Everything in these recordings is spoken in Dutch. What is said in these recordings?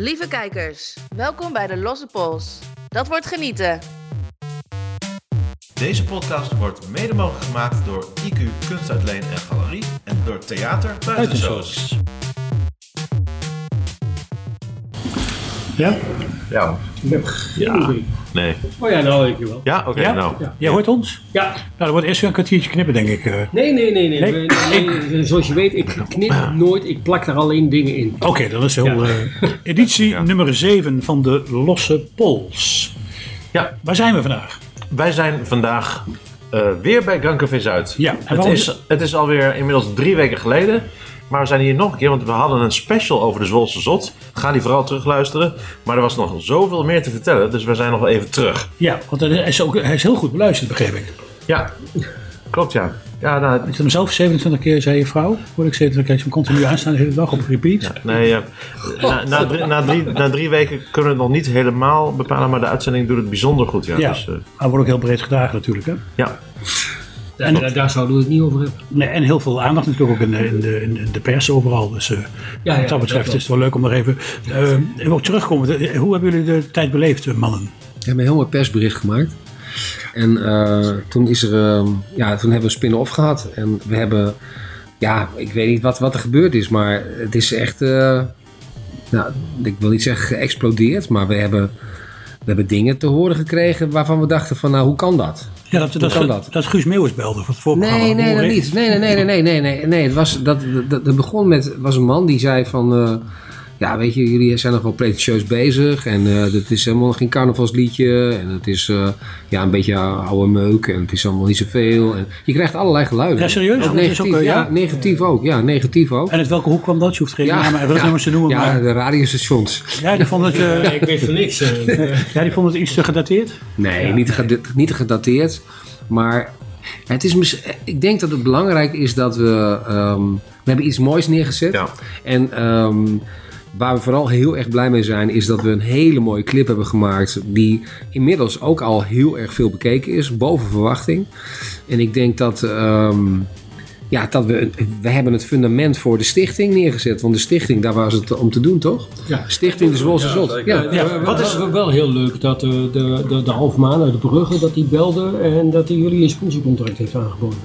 Lieve kijkers, welkom bij de Losse Pols. Dat wordt genieten. Deze podcast wordt mede mogelijk gemaakt door IQ Kunst uit Leen en Galerie en door Theater Buitensoos. Ja? Ja. Ja. Nee. Oh ja, nou weet je wel. Ja, oké, Ja? nou. Jij hoort ons? Ja, Nou, dat wordt eerst weer een kwartiertje knippen, denk ik. eh. nee, nee, nee, nee. Nee? nee, nee, Zoals je weet, ik knip nooit, ik plak er alleen dingen in. Oké, dat is heel... Ja. eh, editie Ja. nummer 7 van de Losse Pols. Ja, Waar zijn we vandaag? wij zijn vandaag eh, weer bij Café Zuid. Ja, het, is, het is alweer inmiddels drie weken geleden. Maar we zijn hier nog een keer, want we hadden een special over de Zwolse Zot. Ga die vooral terugluisteren. Maar er was nog zoveel meer te vertellen, dus we zijn nog wel even terug. Ja, want hij is, ook, hij is heel goed beluisterd, begreep ik. Ja, klopt ja. Ja, nou, Ik heb hem zelf 27 keer, zei je vrouw. Hoor ik 27 keer, hem continu aanstaan de hele dag op repeat. Nee, eh, na, na, drie, na, drie, na drie weken kunnen we het nog niet helemaal bepalen, maar de uitzending doet het bijzonder goed. Ja, Ja, Dus, eh, hij wordt ook heel breed gedragen natuurlijk. Hè? ja. En daar, daar zouden we het niet over hebben. Nee, en heel veel aandacht natuurlijk ook in de, in de, in de pers overal. Dus eh, Ja, ja, wat dat betreft dat is het wel leuk om nog even... eh even ook terugkomen. De- Hoe hebben jullie de tijd beleefd, eh, mannen? We hebben een heel mooi persbericht gemaakt. En eh, toen, is er, ehm, ja, toen hebben we een spin-off gehad. En we hebben, ja, ik weet niet wat, wat er gebeurd is, maar het is echt, eh, nou, ik wil niet zeggen geëxplodeerd, maar we hebben, we hebben dingen te horen gekregen waarvan we dachten van, nou, hoe kan dat? Ja, dat, dat, kan dat, dat? Guus Meeuwis belde voor het voorprogramma. Nee, nee, dat niet. Nee, nee, nee, nee, nee, nee, nee, nee. Het was, dat, dat, dat begon met, was een man die zei van, eh, ja, weet je, jullie zijn nog wel pretentieus bezig en eh het is helemaal geen carnavalsliedje en het is, eh, ja, een beetje oude meuk en het is allemaal niet zoveel. En je krijgt allerlei geluiden. Ja, serieus? Ook negatief, ook, eh, ja, ja? negatief ook, ja, negatief ook. En uit welke hoek kwam dat? Je hoeft geen Ja, namen en rugnummers te noemen. Ja, maar, de radiostations. ja, die vonden het, eh, ik weet van niks. eh. ja, die vonden het iets te gedateerd. Nee, niet, geda- niet gedateerd. Maar het is, ik denk dat het belangrijk is dat we... ehm, we hebben iets moois neergezet. Ja. En ehm, waar we vooral heel erg blij mee zijn... is dat we een hele mooie clip hebben gemaakt... die inmiddels ook al heel erg veel bekeken is. Boven verwachting. En ik denk dat... ehm, ja, dat we, we hebben het fundament voor de stichting neergezet. Want de stichting, daar was het om te doen, toch? Ja. Stichting de Zwolse Zot. Ja, Ja, wat is wel heel leuk dat eh, de, de, de, de halfmaan uit de Brugge dat die belde en dat hij jullie een sponsorcontract heeft aangeboden.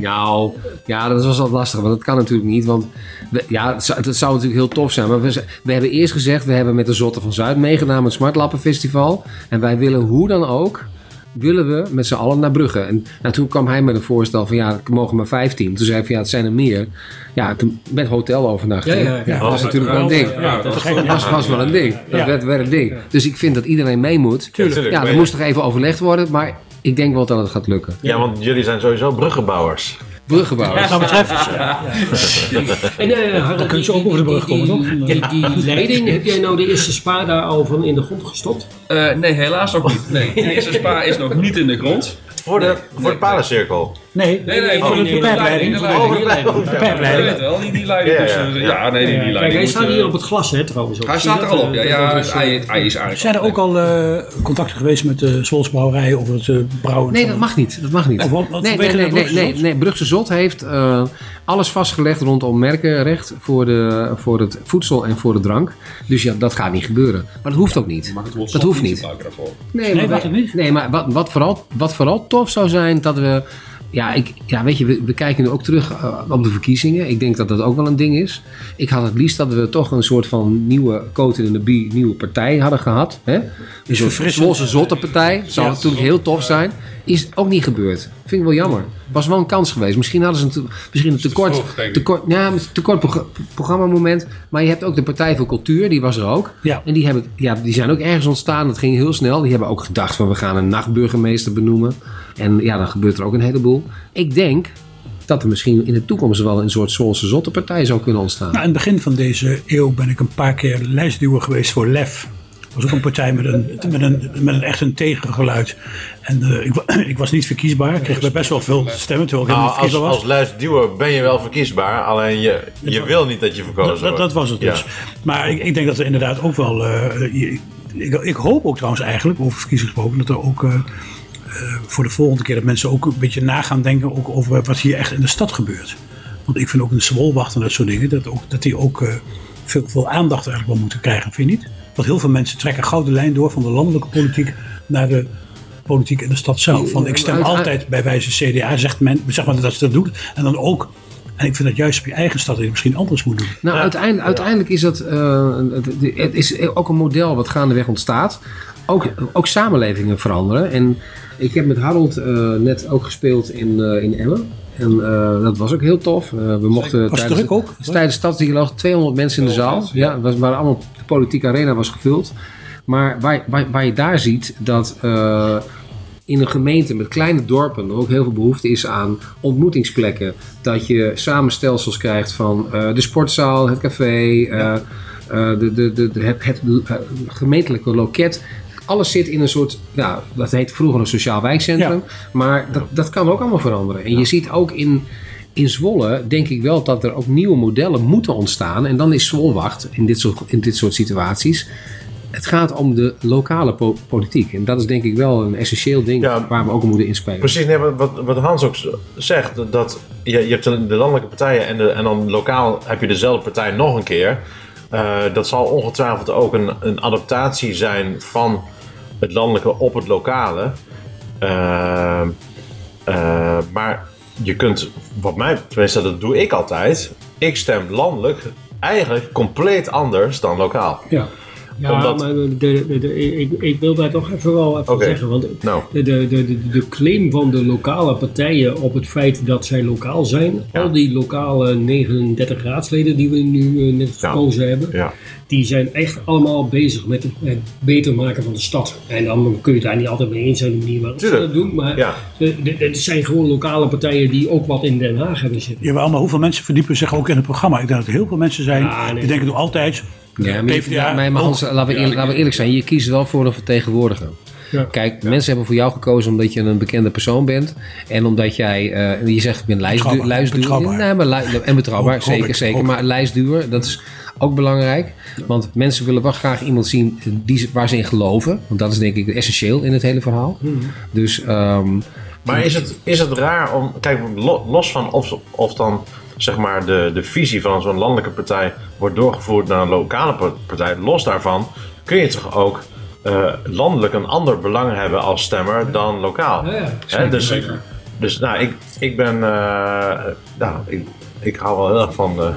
Nou, ja, dat was wel lastig, want dat kan natuurlijk niet. Want we- ja, het zou, het zou natuurlijk heel tof zijn. Maar we, hebben eerst gezegd, we hebben met de Zotten van Zuid meegedaan met het Smartlappen Festival. En wij willen hoe dan ook, willen we met z'n allen naar Brugge. En nou, toen kwam hij met een voorstel van, ja, er mogen maar 15. Toen zei ik van, ja, het zijn er meer. Ja, toen, met hotelovernachting. Ja, ja, ja. dat was natuurlijk wel een ding. Dat Dat was, was wel een ding. Dat werd een ding. Dus ik vind dat iedereen mee moet. Tuurlijk. Ja, er moest toch even overlegd worden, maar ik denk wel dat het gaat lukken. ja, want jullie zijn sowieso bruggenbouwers. Bruggenbouwers. Wat dat betreft, En eh, Harald, Dan kun je ook over de brug komen, die- toch? Die, die leiding, heb jij nou de eerste spa daar al van in de grond gestopt? Eh, nee, helaas nog niet. Nee, de eerste spa is nog niet in de grond. Voor de, voor de palencirkel. Nee, Nee, nee, voor voor de pijpleiding. de. Oh, pijpleiding. weet wel, die, leiding. Ja, eh, nee, die, leiding. Kijk, hij staat eh, hier op het glas, hè, trouwens. ook. Hij staat er al op. Ja, Dat- ja is, hij, eh, is aardig. Zijn er ook al eh, contacten geweest met de Zwolsbrouwerij over het eh, brouwen? Nee, dat mag niet. Dat mag niet. Of wat- wat nee, nee, Brugse nee, Zot? nee. Brugse Zot heeft eh, alles vastgelegd rondom merkenrecht voor, de, voor het voedsel en voor de drank. Dus ja, dat gaat niet gebeuren. Maar dat hoeft ook niet. Dat hoeft niet. Nee, maar? Nee, maar wat, wat, vooral, wat vooral tof zou zijn, dat we... Ja, ik, ja weet je, we, we kijken nu ook terug eh, op de verkiezingen. Ik denk dat dat ook wel een ding is. Ik had het liefst dat we toch een soort van nieuwe coat in de bie, nieuwe partij hadden gehad. Hè? Een soort zotte partij. Zou Ja. natuurlijk heel tof zijn. Is ook niet gebeurd. Vind ik wel jammer. Was wel een kans geweest. Misschien hadden ze een, te- misschien een tekort, tekort, ja, een tekort progr- programmamoment. Maar je hebt ook de Partij voor Cultuur, die was er ook. Ja. En die, hebben, ja, die zijn ook ergens ontstaan. Dat ging heel snel. Die hebben ook gedacht van we gaan een nachtburgemeester benoemen. En ja, dan gebeurt er ook een heleboel. Ik denk dat er misschien in de toekomst wel een soort Zwolse zottepartij zou kunnen ontstaan. Nou, in het begin van deze eeuw ben ik een paar keer lijstduwer geweest voor LEF. Was ook een partij met een, met een, met een echt een tegengeluid. En eh, ik, ik was niet verkiesbaar. Ik kreeg best wel veel stemmen terwijl ik helemaal Nou, niet als, verkiesbaar was. als luistduwer ben je wel verkiesbaar, alleen je, je wil niet dat je verkozen dat, wordt. dat was het dus. Maar ik, ik denk dat er inderdaad ook wel. eh, je- ik, ik hoop ook trouwens eigenlijk, over verkiezingen gesproken, dat er ook eh, voor de volgende keer dat mensen ook een beetje na gaan denken ook over wat hier echt in de stad gebeurt. Want ik vind ook een zwolwacht en dat soort dingen, dat, ook, dat die ook veel, veel aandacht eigenlijk wel moeten krijgen, vind je niet? Want heel veel mensen trekken gouden lijn door van de landelijke politiek naar de politiek in de stad zelf. Van ik stem altijd bij wijze CDA, zegt men, zeg maar dat ze dat doet. En dan ook, en ik vind dat juist op je eigen stad dat je het misschien anders moet doen. Nou, uiteindelijk, uiteindelijk is dat eh, het, is ook een model wat gaandeweg ontstaat. Ook, ook samenlevingen veranderen. En ik heb met Harold eh, net ook gespeeld in, eh, in Emmen. En eh, dat was ook heel tof. Eh, we mochten Was het tijdens, druk ook? tijdens Stadsdialoog 200 mensen in de zaal. Ja, was, waren allemaal, politieke arena was gevuld. Maar waar, waar, waar je daar ziet dat eh, in een gemeente met kleine dorpen er ook heel veel behoefte is aan ontmoetingsplekken. Dat je samenstelsels krijgt van eh, de sportzaal, het café, eh, de, de, de, het, het gemeentelijke loket. Alles zit in een soort, ja, dat heet vroeger een sociaal wijkcentrum. Maar dat, dat kan ook allemaal veranderen. En je ziet ook in, in Zwolle, denk ik wel dat er ook nieuwe modellen moeten ontstaan. En dan is Zwolwacht in dit soort, in dit soort situaties. Het gaat om de lokale po- politiek. En dat is denk ik wel een essentieel ding Ja. waar we ook op moeten inspelen. Precies, nee, wat, wat- Hans ook zegt, dat je, je hebt de de landelijke partijen en, de, en dan lokaal heb je dezelfde partij nog een keer. Eh, dat zal ongetwijfeld ook een, een adaptatie zijn van het landelijke op het lokale. Eh, eh, maar je kunt, wat mij, tenminste dat doe ik altijd, ik stem landelijk eigenlijk compleet anders dan lokaal. Ja. Ja, Omdat- maar de, de, de- ik, ik wil daar toch even wel even zeggen. Want Nou. de, de, de, de, claim van de lokale partijen op het feit dat zij lokaal zijn. Ja. Al die lokale 39 raadsleden die we nu eh, net verkozen hebben. Ja. Die zijn echt allemaal bezig met het, beter maken van de stad. En dan kun je het daar niet altijd mee eens zijn de manier waarop ze dat doen. Maar het zijn gewoon lokale partijen die ook wat in Den Haag hebben zitten. Ja, maar allemaal, hoeveel mensen verdiepen zich ook in het programma? Ik denk dat er heel veel mensen zijn Ja, nee. die denken nog altijd... Ja, maar, je- PvdA maar, maar Hans, ook. laten, we eerlijk, laten we eerlijk zijn. Je kiest wel voor een vertegenwoordiger. Ja. Kijk, mensen hebben voor jou gekozen omdat je een bekende persoon bent. En omdat jij, eh, je zegt ik ben lijstdu Betrouwbaar, lijstduwer. betrouwbaar. Nee, maar li- en betrouwbaar, Hoop- zeker, zeker. hoop. Maar lijstduwer, dat is ook belangrijk. Want mensen willen wel graag iemand zien die, ze- waar ze in geloven. Want dat is denk ik essentieel in het hele verhaal. Dus ehm, Maar is het, is het raar om, kijk, lo- los van of, of dan zeg maar de, de visie van zo'n landelijke partij wordt doorgevoerd naar een lokale pa- partij, los daarvan kun je toch ook eh, landelijk een ander belang hebben als stemmer dan lokaal. Ja, ja, zeker, dus zeker. dus nou, ik, ik ben, eh, nou, ik, ik hou wel heel erg van,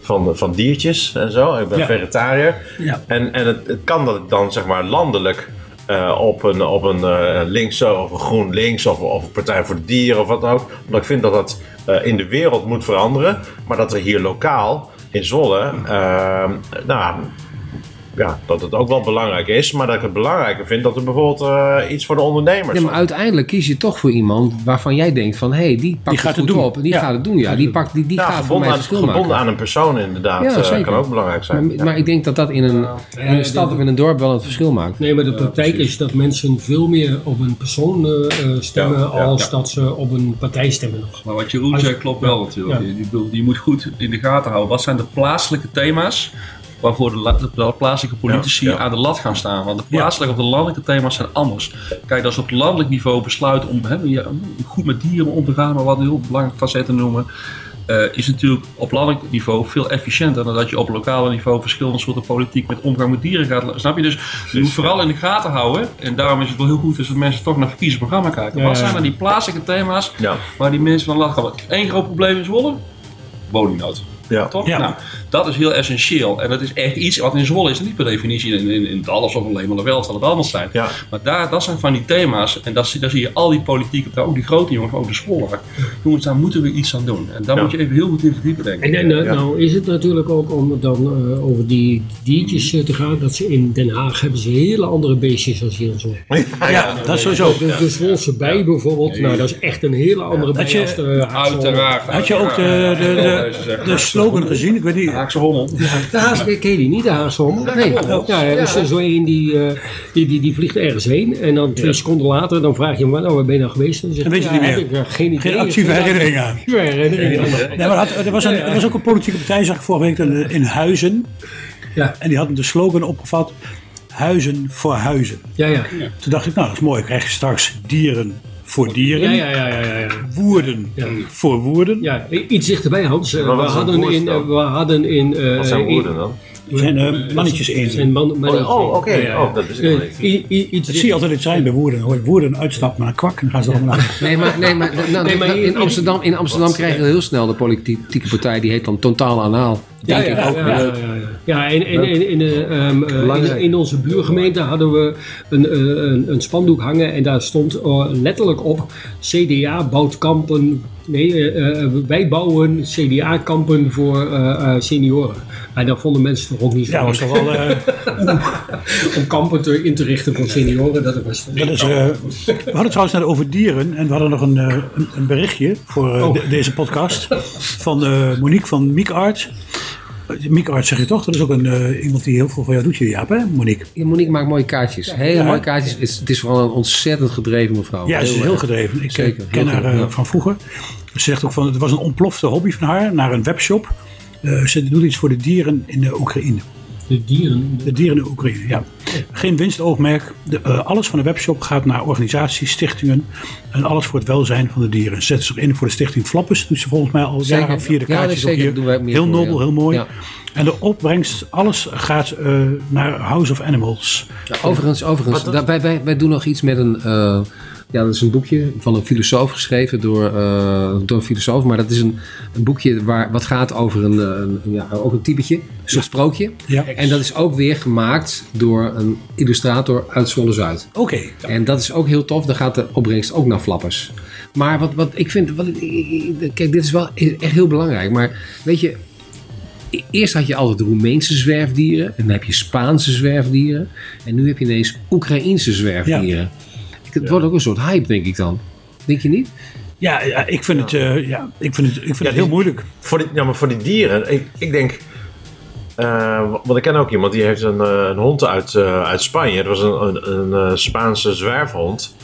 van, van diertjes en zo. Ik ben vegetariër. Ja. En, en het, het kan dat ik dan zeg maar landelijk eh, op een, op een eh, linkse of een groen links of, of een Partij voor de Dieren of wat dan ook. Omdat ik vind dat dat eh, in de wereld moet veranderen. Maar dat er hier lokaal in Zwolle, eh, nou ja, dat het ook wel belangrijk is. Maar dat ik het belangrijker vind dat er bijvoorbeeld eh, iets voor de ondernemers ja, maar uiteindelijk kies je toch voor iemand waarvan jij denkt van... hé, hey, die pakt gaat het goed het doen. op. Die Ja. gaat het doen, ja. Die, pakt, die, die Ja, gaat voor mij aan, verschil gebonden maken. aan een persoon inderdaad. Ja, eh, kan ook belangrijk zijn. Maar, maar ik denk dat dat in een, in een stad of in een dorp wel een verschil maakt. Nee, maar de praktijk is dat mensen veel meer op een persoon eh, stemmen Ja, ja, als ja. dat ze op een partij stemmen nog. Maar wat Jeroen zei klopt wel natuurlijk. Ja. Je, je bedoelt, je moet goed in de gaten houden. Wat zijn de plaatselijke thema's waarvoor de, la- de plaatselijke politici Ja, ja. aan de lat gaan staan? Want de plaatselijke of de landelijke thema's zijn anders. Kijk, als op landelijk niveau besluiten om hè, goed met dieren om te gaan, maar wat een heel belangrijk facetten noemen. eh, is natuurlijk op landelijk niveau veel efficiënter dan dat je op lokale niveau verschillende soorten politiek met omgang met dieren gaat. Snap je? Dus je moet vooral in de gaten houden. En daarom is het wel heel goed dus dat mensen toch naar verkiezingsprogramma kijken. Ja, Wat zijn dan die plaatselijke thema's Ja. waar die mensen van lachen. Eén groot probleem is Zwolle? Woningnood. Ja. Toch? Ja. Nou, dat is heel essentieel. En dat is echt iets wat in Zwolle is. Niet per definitie in, in, in het alles of alleen maar de wel zal het anders zijn. Ja. Maar daar, dat zijn van die thema's. En dat, zie- daar zie je al die politieke, partijen, ook die grote jongens, ook de Zwolle. Jongens, daar moeten we iets aan doen. En daar Ja. moet je even heel goed in verdiepen, denk ik. En, en eh, Ja. nou is het natuurlijk ook om dan eh, over die diertjes eh, te gaan, dat ze in Den Haag hebben ze hele andere beestjes als hier in Zwolle. Ja, dat is sowieso. De, de Zwolse bij bijvoorbeeld, nou dat is echt een hele andere bij Had je- als de Haagse Uiteraard. Had je ook de, de, de, de slogan gezien? Ik weet niet. Haakse hommel. De Haagse, ken je die niet, de Haagse hommel? Nee. Ja, er is zo een die, eh, die, die, die vliegt ergens heen en dan twee seconden later dan vraag je hem, nou waar ben je nou geweest? En dan zegt weet je niet meer. heb ik, eh, geen idee. Geen actieve herinnering aan. maar had- er, was een, er was ook een politieke partij, zag ik vorige week, in, in Huizen. Ja. En die hadden de slogan opgevat, Huizen voor Huizen. Ja, ja. Toen dacht ik, nou dat is mooi, krijg je straks dieren voor dieren. Ja, ja, ja, ja, ja. Woerden Ja. voor woerden. Ja, iets dichterbij, Hans. Eh, Maar we, is hadden in, dan? eh, we hadden in... eh, Wat zijn woorden dan? Die zijn eh, mannetjes zijn eenden. man, mannetjes. Oh, oh, oké. Ja, ja. Oh, dat wist ik nog Eh, niet. i- i- iets Dat zie je altijd het zijn bij woerden. Dan hoor je woerden uitstappen naar kwak en gaan ze allemaal naar. Nee, maar, nee, maar, nou, Nee, maar in, in- Amsterdam, in Amsterdam krijg je heel snel de politieke partij, die heet dan Totaal Anaal. Ja, Denk ja, ik ook. ja, ja, ja, ja. Ja, en, en, en in, de, ehm, eh, in, onze buurgemeente hadden we een, eh, een, een spandoek hangen en daar stond eh, letterlijk op CDA bouwt kampen. Nee, eh, wij bouwen CDA-kampen voor eh, eh, senioren. Maar dat vonden mensen toch ook niet Ja, zo was toch wel. eh, om kampen te, in te richten voor senioren. Dat was dat is, eh, we hadden het trouwens net over dieren en we hadden nog een, een, een berichtje voor eh, Oh. de- deze podcast van eh, Monique van Miek Eh, Miek Art zeg je toch? Dat is ook een, eh, iemand die heel veel voor jou doet, Jaap, hè, Monique? Ja, Monique maakt mooie kaartjes. Hele Ja. mooie kaartjes. Het is, het is vooral een ontzettend gedreven mevrouw. Ja, ze is heel gedreven. Ik eh, Zeker, ken heel haar van vroeger. Ze zegt ook van, het was een ontplofte hobby van haar naar een webshop. Ze doet iets voor de dieren in de Oekraïne. De dieren. De dieren in de Oekraïne, ja. Geen winstoogmerk. De, eh, alles van de webshop gaat naar organisaties, stichtingen. En alles voor het welzijn van de dieren. Ze zet zich in voor de stichting Flappers. Doet ze volgens mij al Zeker. jaren via de Ja, kaartjes zeker. hier. Doen wij ook meer Heel voor, nobel, ja. heel mooi. Ja. En de opbrengst, alles gaat eh, naar House of Animals. Overigens, overigens wij, wij, wij doen nog iets met een. eh, ja, dat is een boekje van een filosoof geschreven door, eh, door een filosoof. Maar dat is een, een boekje waar, wat gaat over een, eh, een, ja, ook een typetje, een soort sprookje. Ja. En dat is ook weer gemaakt door een illustrator uit Zwolle-Zuid. Oké. En dat is ook heel tof. Dan gaat de opbrengst ook naar flappers. Maar wat, wat ik vind... Wat, kijk, dit is wel echt heel belangrijk. Maar weet je... e- Eerst had je altijd Roemeense zwerfdieren. En dan heb je Spaanse zwerfdieren. En nu heb je ineens Oekraïense zwerfdieren. Ik- Het wordt ook een soort hype, denk ik dan. Denk je niet? Ja, ja, ik vind het, eh, ja, ik vind het, ik vind Ja, het heel die- moeilijk. Voor die, ja, maar voor die dieren, ik, ik denk. eh, want ik ken ook iemand die heeft een, eh, een hond uit, eh, uit Spanje. Het was een, een, een eh, Spaanse zwerfhond.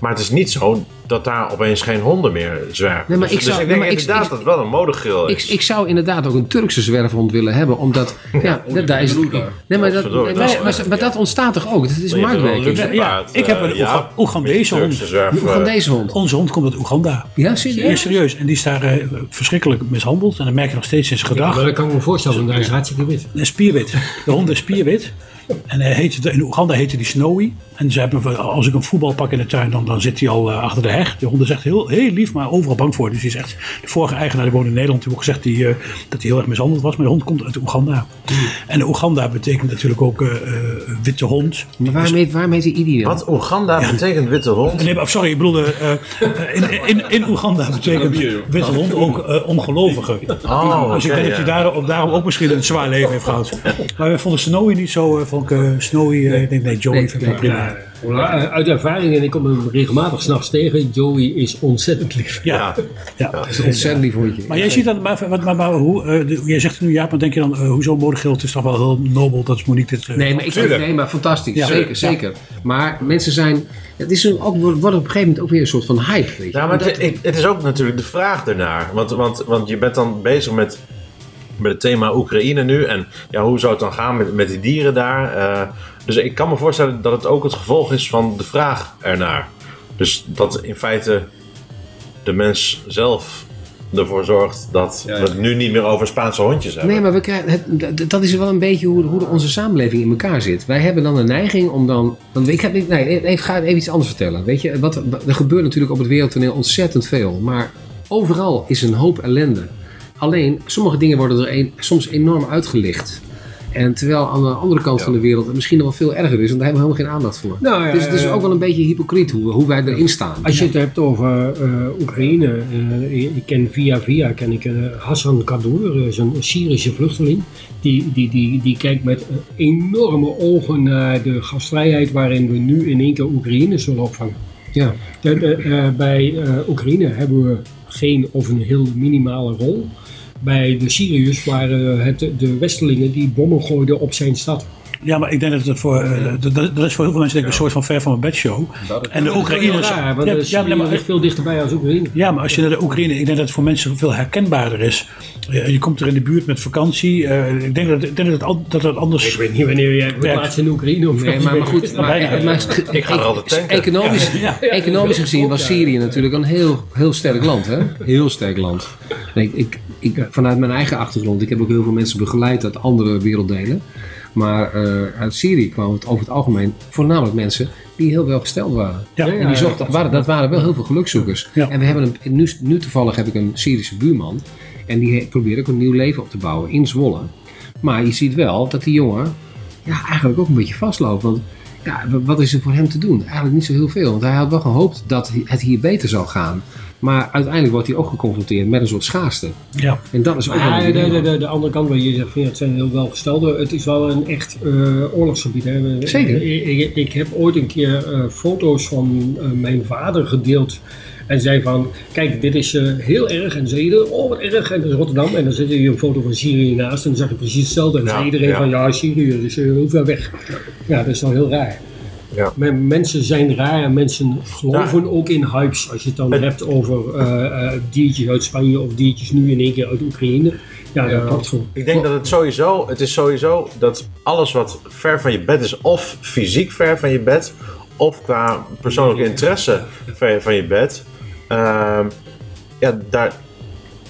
Maar het is niet zo dat daar opeens geen honden meer zwerven. Nee, maar dus, ik zou- dus ik nee, denk maar ik- inderdaad ik- dat het wel een modegril Ik, is. ik zou inderdaad ook een Turkse zwerfhond willen hebben. Omdat... Ja, dat, daar is, nee, maar, dat, maar, dat is- maar, maar dat ontstaat toch ook? Het is een marktwerking. luxe Ja, ik heb eh, een ja, Oega- Oegandese hond. Zwerf, eh, deze hond? Onze hond komt uit Oeganda. Ja, Ja, serieus? serieus. En die is daar eh, verschrikkelijk mishandeld. En dat merk je nog steeds in zijn gedrag. maar dat kan ik me voorstellen, want hij is hartstikke wit. Een spierwit. De hond is spierwit. En hij heette, in Oeganda heette die Snowy. En ze hebben, als ik een voetbal pak in de tuin, dan, dan zit hij al eh, achter de heg. De hond is echt heel, heel lief, maar overal bang voor. Dus die is echt, de vorige eigenaar die woonde in Nederland, die heeft ook gezegd die, eh, dat hij heel erg mishandeld was. Maar de hond komt uit Oeganda. En Oeganda betekent natuurlijk ook eh, eh, witte hond. Maar waarom heet, waarom heet die Idi dan? Wat Oeganda betekent witte hond? Nee, maar, sorry, ik bedoelde, in, in, in Oeganda betekent witte hond ook ongelovige. Oh, Dus ik denk dat je daarom, daarom ook misschien een zwaar leven heeft gehad. Maar we vonden Snowy niet zo, eh, vond ik Snowy, eh, ik denk nee, Joey Nee, vind ik prima. Ja, eh, uit ervaring, en ik kom hem regelmatig s'nachts tegen, Joey is ontzettend lief. Ja, ja. Een ontzettend lief hondje. Maar jij ziet dan, maar, maar, maar, maar hoe, eh, de- jij zegt nu ja, maar denk je dan, eh, hoezo modegild is toch wel heel nobel dat is Monique dit... Nee, maar ik vind nee, maar fantastisch. Ja. Zeker, Ja. zeker. Maar mensen zijn. Het is een- ook, wordt op een gegeven moment ook weer een soort van hype. Weet je? Ja, maar Dat- het, het- het is ook natuurlijk de vraag ernaar. Want, want, want je bent dan bezig met, met het thema Oekraïne nu. En ja, hoe zou het dan gaan met, met die dieren daar? Eh, dus ik kan me voorstellen dat het ook het gevolg is van de vraag ernaar. Dus dat in feite de mens zelf ervoor zorgt dat we het nu niet meer over Spaanse hondjes hebben. Nee, maar we krijgen, het, dat is wel een beetje hoe, hoe onze samenleving in elkaar zit. Wij hebben dan een neiging om dan. Want ik heb, nee, ik ga even iets anders vertellen. Weet je, wat, wat- er gebeurt natuurlijk op het wereldtoneel ontzettend veel. Maar overal is een hoop ellende. Alleen, sommige dingen worden er een, soms enorm uitgelicht. En terwijl aan de andere kant van de wereld het misschien nog wel veel erger is, want daar hebben we helemaal geen aandacht voor. Nou ja, dus het is eh, ook wel een beetje hypocriet hoe, hoe wij erin staan. Als je het hebt over eh, Oekraïne, eh, ik ken via via ken ik Hassan eh, is een Syrische vluchteling. Die, die, die, die kijkt met enorme ogen naar de gastvrijheid waarin we nu in één keer Oekraïne zullen opvangen. Ja. De- de, bij Oekraïne hebben we geen of een heel minimale rol. Bij de Syriërs waren het de Westelingen die bommen gooiden op zijn stad. Ja, maar ik denk dat het voor, eh, dat, is voor heel veel mensen denk ik een soort van ver van mijn bed show. En de Oekraïners. Ja, want Ja, ja, maar- veel dichterbij als Oekraïne. Ja, maar als je naar de Oekraïne, ik denk dat het voor mensen veel herkenbaarder is. Je komt er in de buurt met vakantie. eh, ik denk dat, ik denk dat, het, dat het anders. Ik weet niet wanneer jij laatst in Oekraïne of Nee, maar, maar goed, maar, maar- Ik ga er altijd tanken. economisch, economisch gezien was Syrië natuurlijk een heel, heel sterk land. Hè? Heel sterk land. Nee, ik, ik, vanuit mijn eigen achtergrond, ik heb ook heel veel mensen begeleid uit andere werelddelen. Maar eh, uit Syrië kwamen het over het algemeen voornamelijk mensen die heel welgesteld waren. Ja. En die zochten, waren, dat waren wel heel veel gelukzoekers. En we hebben een, nu, nu toevallig heb ik een Syrische buurman. En die probeert ook een nieuw leven op te bouwen in Zwolle. Maar je ziet wel dat die jongen ja, eigenlijk ook een beetje vastloopt. Want ja, wat is er voor hem te doen? Eigenlijk niet zo heel veel. Want hij had wel gehoopt dat het hier beter zou gaan. Maar uiteindelijk wordt hij ook geconfronteerd met een soort schaarste. Ja. En dat is ook wel een de, de, de, de andere kant waar je zegt, van, ja, het zijn heel welgestelde. Het is wel een echt eh, oorlogsgebied. Hè. Zeker. Ik, ik, ik heb ooit een keer eh, foto's van eh, mijn vader gedeeld. En zei van, kijk, dit is eh, heel erg. En zei iedereen, oh wat erg. En dat is Rotterdam. En dan zet je een foto van Syrië naast. En dan zag je precies hetzelfde. En Ja, zei iedereen ja. van, ja, Syrië, dat is heel ver weg. Ja, dat is wel heel raar. Ja. Men- mensen zijn raar en mensen geloven ook in hypes. Als je het dan Het- hebt over eh, eh, diertjes uit Spanje of diertjes nu in één keer uit Oekraïne. Ja, dat klopt. Ik denk dat het sowieso, het is sowieso dat alles wat ver van je bed is, of fysiek ver van je bed, of qua persoonlijke interesse ver van je bed, ehm, ja, daar,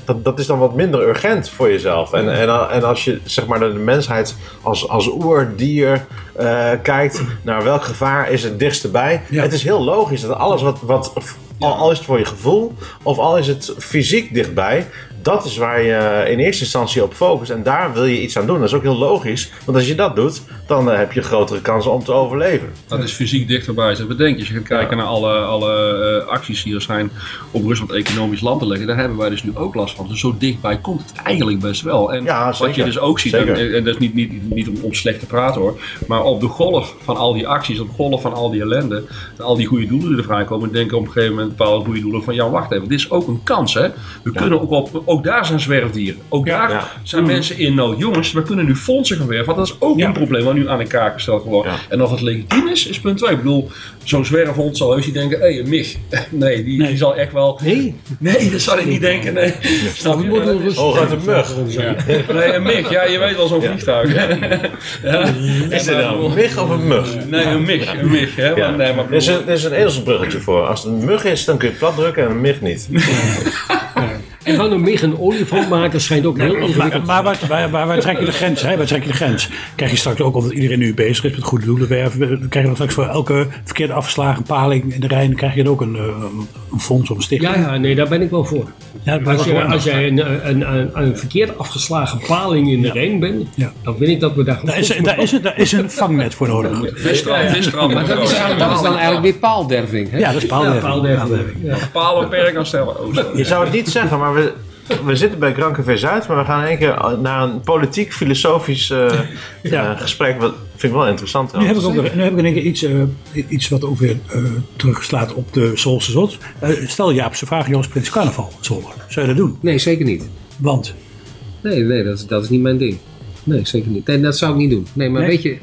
dat, dat is dan wat minder urgent voor jezelf. En, en, en als je zeg maar, naar de mensheid als, als oerdier eh, kijkt, naar welk gevaar is het dichtst bij. Ja. Het is heel logisch dat alles wat, wat al, al is het voor je gevoel, of al is het fysiek dichtbij, dat is waar je in eerste instantie op focust. En daar wil je iets aan doen. Dat is ook heel logisch. Want als je dat doet, dan eh, heb je grotere kansen om te overleven. Dat is fysiek dichterbij. Zeg, bedenk je, als je gaat kijken naar alle, alle eh, acties die er zijn om Rusland economisch land te leggen, daar hebben wij dus nu ook last van. Dus zo dichtbij komt het eigenlijk best wel. En Ja, wat je dus ook ziet, en, en dat is niet, niet, niet om, om slecht te praten hoor, maar op de golf van al die acties, op de golf van al die ellende, en al die goede doelen die er vrijkomen, denken op een gegeven moment bepaalde goede doelen van ja, wacht even, dit is ook een kans hè. We kunnen ook op, ook daar zijn zwerfdieren. Ook daar Ja. zijn mensen in nood. Jongens, we kunnen nu fondsen gaan werven, want dat is ook Ja. een probleem wat nu aan de kaak gesteld wordt. Ja. En of het legitiem is, is punt 2. Ik bedoel, zo'n zwerfhond zal heus niet denken, hé, een mig. Nee, die, Nee. die zal echt wel... Nee, Nee, dat zal ik niet denken, nee. Snap je? Oh, uit een mug. Ja. Nee, een mig. Ja, je weet wel zo'n vliegtuig. Ja. Is dit nou een mig of een mug? Nee, een mig. Een mig, hè. Maar, nee, maar Er is een, er is een ezelsbruggetje voor. Als het een mug is, dan kun je plat drukken en een mig niet. En van een mig een olifant maken schijnt ook heel Maar, ingewikkeld. maar waar, waar, waar, waar trek je de grens? Hè? Waar trek je de grens? Krijg je straks ook, omdat iedereen nu bezig is met goede doelen werven, krijg je dan straks voor elke verkeerd afgeslagen paling in de Rijn, krijg je dan ook een, eh, een fonds of een stichting? Ja, ja, nee, daar ben ik wel voor. Ja, Als, je, als jij een, een, een, een verkeerd afgeslagen paling in de Rijn bent, Ja. dan vind ik dat we daar Daar is, daar, is, daar is een vangnet voor nodig. visstrand, visstrand. Maar dat is, dat is dan eigenlijk weer paalderving. Hè? Ja, dat is Ja, paalderving. paalderving. Ja. Palen per kan stellen. Oh. Je zou het niet zeggen, maar we, we zitten bij Café Zuid, maar we gaan in één keer naar een politiek-filosofisch eh, Ja. eh, gesprek. Wat vind ik wel interessant Nu heb, ik ook, nu heb ik in één keer iets, eh, iets wat ook weer eh, teruggeslaat op de Zwolse Zot. Eh, stel Jaapse vraag, Joost Prins Carnaval. Zou je dat doen? Nee, zeker niet. Want, Nee, nee dat, is, dat is niet mijn ding. Nee, zeker niet. Nee, dat zou ik niet doen. Nee, maar Nee? weet je...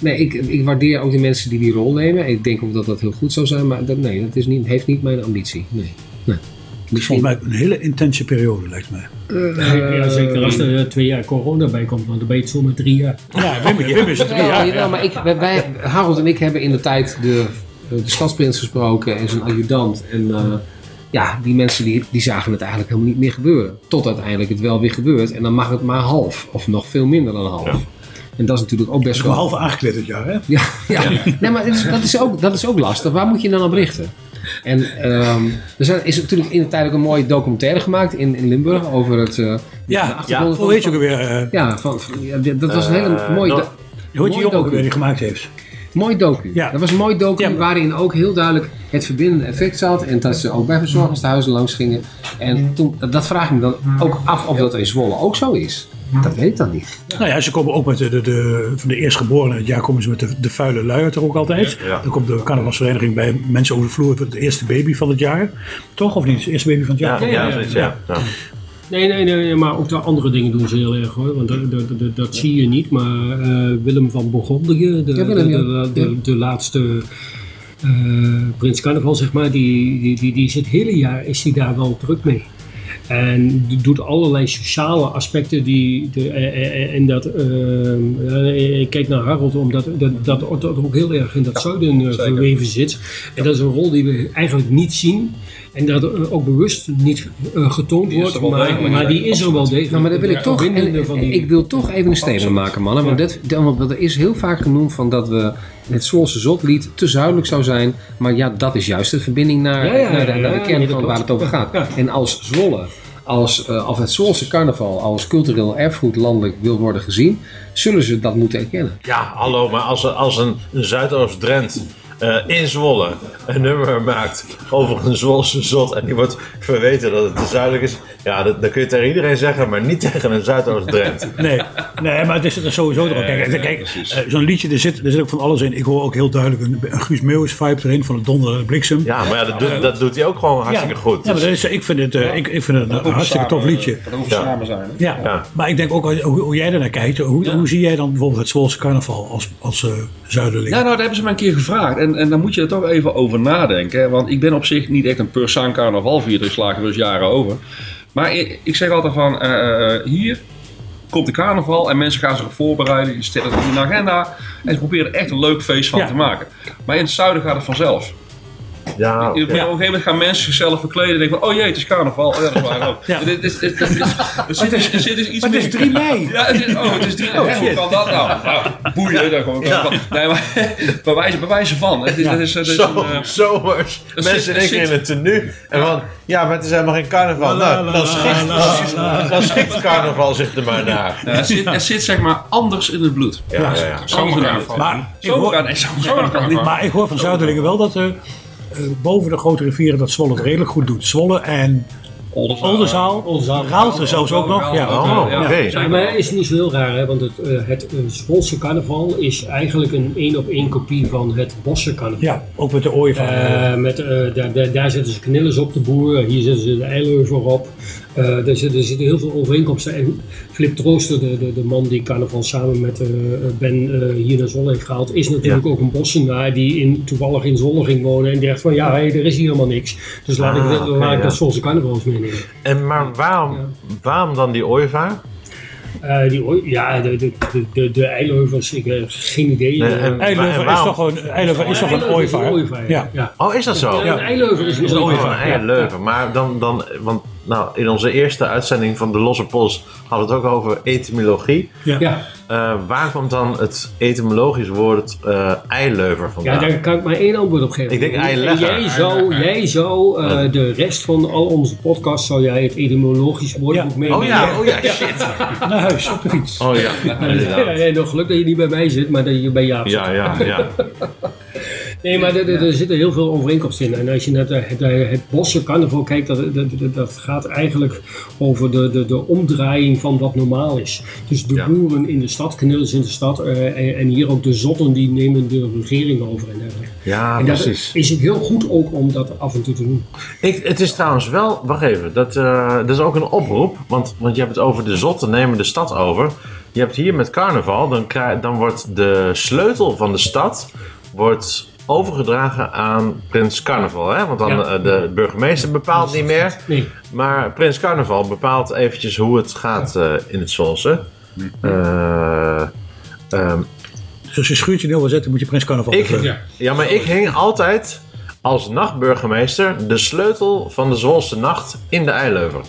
Nee, ik, ik waardeer ook de mensen die die rol nemen. Ik denk ook dat dat heel goed zou zijn. Maar dat, nee, dat is niet, heeft niet mijn ambitie. Nee. nee. Het is volgens mij een hele intense periode, lijkt mij. Ja, zeker als er eh, twee jaar corona bij komt, want dan ben je het zo met drie jaar. Ja, Wim, Wim is het drie Ja, jaar. jawel, maar ik, wij, wij- Harold en ik hebben in de tijd de, de stadsprins gesproken en zijn adjudant. En eh, ja, die mensen die, die zagen het eigenlijk helemaal niet meer gebeuren. Tot uiteindelijk het wel weer gebeurt. En dan mag het maar half. Of nog veel minder dan half. En dat is natuurlijk ook best wel... half aangekleed dit jaar, hè? Ja, ja. Nee, maar het is- dat, is ook, dat is ook lastig. Waar moet je dan op richten? En ehm, er zijn, is natuurlijk in de tijd ook een mooie documentaire gemaakt in, in Limburg over het... eh, de Ja, ja. Hoe heet je ook alweer? eh, Ja, van, ja, dat was een hele Eh, mooie... no- hoe heet jongen ook alweer die gemaakt heeft? Mooi docu. Ja. Dat was een mooi docu Ja, maar- waarin ook heel duidelijk het verbindende effect zat. En dat ze ook bij verzorgingstehuizen langs gingen. En toen, dat vraag ik me dan ook af of dat in Zwolle ook zo is. Dat weet ik dan niet. Nou ja, ze komen ook met de, de, de, van de eerstgeborenen. Het jaar komen ze met de, de vuile luier er ook altijd. Ja. Dan komt de carnavalsvereniging bij mensen over de vloer. Het eerste baby van het jaar. Toch of niet? Het eerste baby van het Ja, jaar. ja, zoiets, ja. ja. Nee, nee, nee, nee, maar ook de andere dingen doen ze heel erg hoor. Want dat, dat, dat, dat zie je niet. Maar eh, Willem van Bourgondië, de, Ja, de, ja. de, de, de laatste eh, Prins Carnaval, zeg maar, die, die, die, die is het hele jaar is hij daar wel druk mee. En doet allerlei sociale aspecten die. De, eh, eh, eh, en dat. eh, ja, ik kijk naar Harold, omdat dat, dat, dat ook heel erg in dat zuiden eh, verweven zit. En dat is een rol die we eigenlijk niet zien. En dat eh, ook bewust niet eh, getoond Die wordt. Maar, degelijk, maar die is er wel degelijk. Nou, maar dat wil ik toch. En, die- ik wil toch even een statement maken, mannen. Want, dit, want er is heel vaak genoemd van dat we het Zwolse Zotlied te zuidelijk zou zijn. Maar ja, dat is juist de verbinding naar, Ja, ja, naar, de, naar de kern van dat waar het over gaat. Ja. En als Zwolle, als, eh, of het Zwolse carnaval als cultureel erfgoed landelijk wil worden gezien, zullen ze dat moeten erkennen. Ja, hallo, maar als, als een, een Zuidoost-Drent eh, in Zwolle een nummer maakt over een Zwolse zot en die wordt verweten dat het te zuidelijk is, ja, dat, dat kun je tegen iedereen zeggen, maar niet tegen een Zuidoost-Drent. Nee, nee, maar het is er sowieso erop. Kijk, kijk eh, zo'n liedje, er zit, er zit ook van alles in. Ik hoor ook heel duidelijk een, een Guus Meeuwis vibe erin van het donder en de bliksem. Ja, maar ja, dat, doet, dat doet hij ook gewoon hartstikke goed. Ja, maar Dus- dat is, ik, vind het, eh, ik, ik vind het een hartstikke tof liedje. Dat hoeft Ja. samen zijn. Ja. Ja. maar ik denk ook hoe, hoe jij ernaar kijkt. Hoe, hoe zie jij dan bijvoorbeeld het Zwolse carnaval als, als eh zuiderling? Ja, nou, daar hebben ze me een keer gevraagd. En, en daar moet je er toch even over nadenken. hè. Want ik ben op zich niet echt een per sang carnavalvierder. Ik slaag er dus jaren over. Maar ik, ik zeg altijd van, eh, eh, hier komt de carnaval en mensen gaan zich voorbereiden. Die stellen het in de agenda. En ze proberen er echt een leuk feest van Ja. te maken. Maar in het zuiden gaat het vanzelf. Ja, Op een gegeven moment gaan mensen zichzelf verkleden en denken van, oh jee, het is carnaval. Oh ja, dat is waar ook. Ja. Dit is- dit- dit is- Er zit dus- zit dus iets Maar het is meer- 3 mei. ja, het is, oh, het is drie. Oh, hoe kan dat nou? nou boeien, daar gewoon. Nee, maar bij wijze, bij wijze van. Het is, dat is, dat is Zo, een, eh, zomers. er Mensen zit- in het tenue. En van, ja, maar het is helemaal geen carnaval. La, la, Nou, dan la, schikt, dan, dan schikt carnaval zich er maar naar. ja, het, zit, het zit zeg maar anders in het bloed. Ja, ja, ja. Zomercarnaval. Maar ik, Zomer, hoor, van zuiderlingen wel dat boven de grote rivieren dat Zwolle het redelijk goed doet. Zwolle en Oldenzaal, Oldenzaal. Raalte zelfs ook nog. Ja. Oh, oké. Ja, maar het is niet zo heel raar, hè? want het, eh, het eh, Zwolse carnaval is eigenlijk een één op één kopie van het Bosse carnaval. ja, ook met de ooievaar. Eh, met, eh, daar, daar, daar zetten ze knillers op de boer, hier zetten ze de eileuver op. Eh, er, zitten, er zitten heel veel overeenkomsten. En Flip Trooster, de, de, de man die carnaval samen met eh, Ben eh, hier naar Zwolle heeft gehaald, is natuurlijk ook een bossenaar die in, toevallig in Zwolle ging wonen. En die dacht van ja, hey, er is hier helemaal niks. Dus laat Ah, ik, oké, laat ik ja. dat Zwolse carnaval eens En maar waarom, waarom dan die ooievaar? Eh, die, ja, de, de, de, de, eileuvers, ik heb geen idee. Nee, Eh, en- Eileuver is waarom? toch een, Eileuver is toch een is ooievaar? Ja. ja. Oh, is dat zo? Ja, een eileuver is een een ooievaar. Oh, een Leuven. Maar dan, dan, want nou, in onze eerste uitzending van de Losse Pols hadden we het ook over etymologie. Ja. Ja. Eh, waar komt dan het etymologisch woord eh eileuver Ja, vandaan? daar kan ik maar één antwoord op geven. Ik denk En eilegger. Jij zou, jij zou eh, de rest van al onze podcasts, zou jij het etymologisch woordenboek Ja. meenemen. oh ja, oh ja, shit. Naar huis, op de fiets. Oh ja, Ja, ja, nog geluk dat je niet bij mij zit, maar dat je bij Jaap zit. Ja, ja, ja. Nee, maar er, er- zitten heel veel overeenkomsten in. En als je naar het, het, het Bosse carnaval kijkt, dat, dat, dat, gaat eigenlijk over de, de, de omdraaiing van wat normaal is. Dus de Ja. boeren in de stad, knillers in de stad eh, en, en hier ook de zotten die nemen de regering over en dergelijke. Ja, En precies. is het heel goed ook om dat af en toe te doen. Ik, het is trouwens wel, wacht even, dat, eh, dat is ook een oproep. Want, want je hebt het over de zotten nemen de stad over. Je hebt hier met carnaval, dan, krijg, dan wordt de sleutel van de stad wordt overgedragen aan Prins Carnaval. Hè? Want dan Ja. eh, de burgemeester bepaalt niet meer. Nee. Maar Prins Carnaval bepaalt eventjes hoe het gaat eh, in het Zwolse. Eh, ehm, Dus als je schuurtje nul wil zetten, moet je Prins Carnaval ik. Ja. ja, maar ik hing altijd als nachtburgemeester de sleutel van de Zwolse nacht in de eileuver.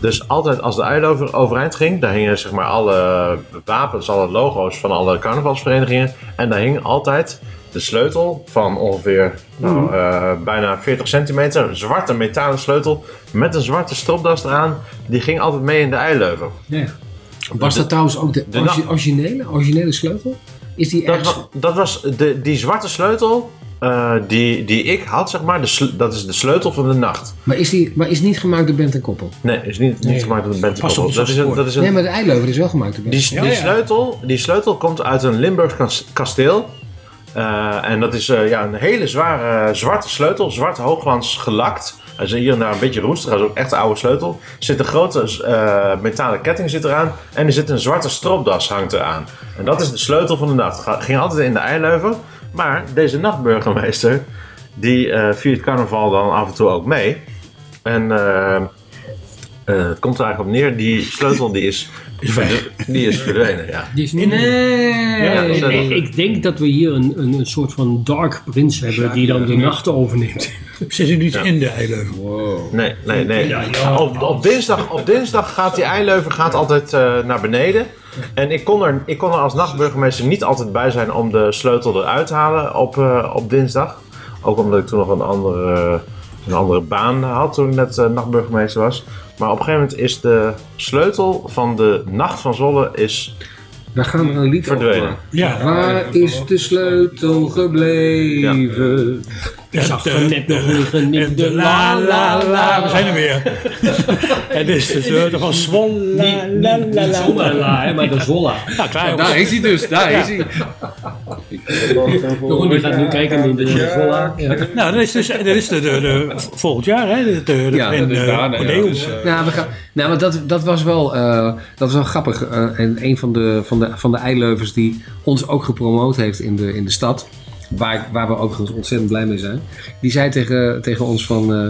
Dus altijd als de eileuver overeind ging, daar hingen zeg maar alle wapens, alle logo's van alle carnavalsverenigingen. En daar hing altijd de sleutel van ongeveer nou, eh, bijna 40 centimeter, een zwarte metalen sleutel met een zwarte stropdas eraan. Die ging altijd mee in de eileuver. Ja. Was dat trouwens ook de, originele, originele sleutel? Is die Dat, ergens... wa- dat was de, die zwarte sleutel eh, die, die ik had, zeg maar, de sle- dat is de sleutel van de nacht. Maar is die maar is niet gemaakt door Bent en Koppel? Nee, is niet, niet Nee. gemaakt door op de Dat is een, dat is een, Nee, maar de eileuver is wel gemaakt door Bent. die, die, sleutel, die sleutel komt uit een Limburgs kas- kasteel. Eh, en dat is eh, ja, een hele zware zwarte sleutel, zwart hoogglans gelakt. Hij is hier en daar een beetje roestig. Hij is ook echt een oude sleutel. Er zit een grote eh, metalen ketting zit eraan. En er zit een zwarte stropdas hangt eraan. En dat is de sleutel van de nacht. Ging altijd in de eileuven. Maar deze nachtburgemeester, die viert carnaval dan af en toe ook mee. En eh, het komt er eigenlijk op neer, die sleutel die is, die is verdwenen. Ja. Die is niet Nee. Ja, is- ik, ik denk dat we hier een, een, een soort van dark prince hebben die dan de nachten overneemt. Zit u niet in de eileuven? Nee, nee, nee. Op, op, dinsdag, op dinsdag gaat die eileuven gaat altijd eh, naar beneden. En ik kon, er, ik kon er als nachtburgemeester niet altijd bij zijn om de sleutel eruit te halen op, eh, op dinsdag. Ook omdat ik toen nog een andere, een andere baan had toen ik net nachtburgemeester was. Maar op een gegeven moment is de sleutel van de Nacht van Zolle is Daar gaan we een lied over verdwenen. Ja. Waar is de sleutel gebleven? Ik zag er net nog liggen in En de la la la. We zijn er weer. Het is de sleutel van Zwolle. Niet zomaar la, hè, maar de zolla. Ja, klaar. Daar is hij dus, daar is hij. Jeroen die gaat nu kijken in de. Nou, dat is dus dat is de, de, de, volgend jaar, hè? De, de, de, Ja, in, dat is eh, Nou, we gaan, nou maar dat, dat was wel, eh, dat was wel grappig. Eh, en een van de, van, de, van de eileuvers die ons ook gepromoot heeft in de, in de stad, waar, waar we overigens ontzettend blij mee zijn, die zei tegen, tegen ons van... eh,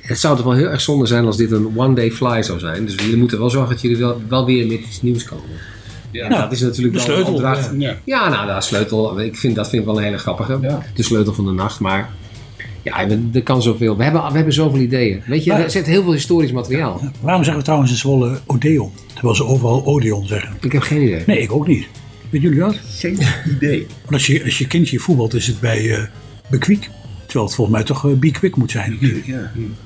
het zou toch wel heel erg zonde zijn als dit een one-day fly zou zijn. Dus jullie moeten wel zorgen dat jullie wel, wel weer met iets nieuws komen. Ja, dat is natuurlijk de wel sleutel, een opdracht. ja. Ja, nou, de sleutel. Ik vind, dat vind ik wel een hele grappige. Ja. De sleutel van de nacht. Maar ja, er kan zoveel. We hebben, we hebben zoveel ideeën. Weet je, Maar- er zit heel veel historisch materiaal. Waarom zeggen we trouwens in Zwolle Odeon? Terwijl ze overal Odeon zeggen. Ik heb geen idee. Nee, ik ook niet. Weet jullie dat? Geen idee. Want als je, als je kindje voetbalt, is het bij eh Bekwik. Terwijl het volgens mij toch Bikwik moet zijn. Ja. Is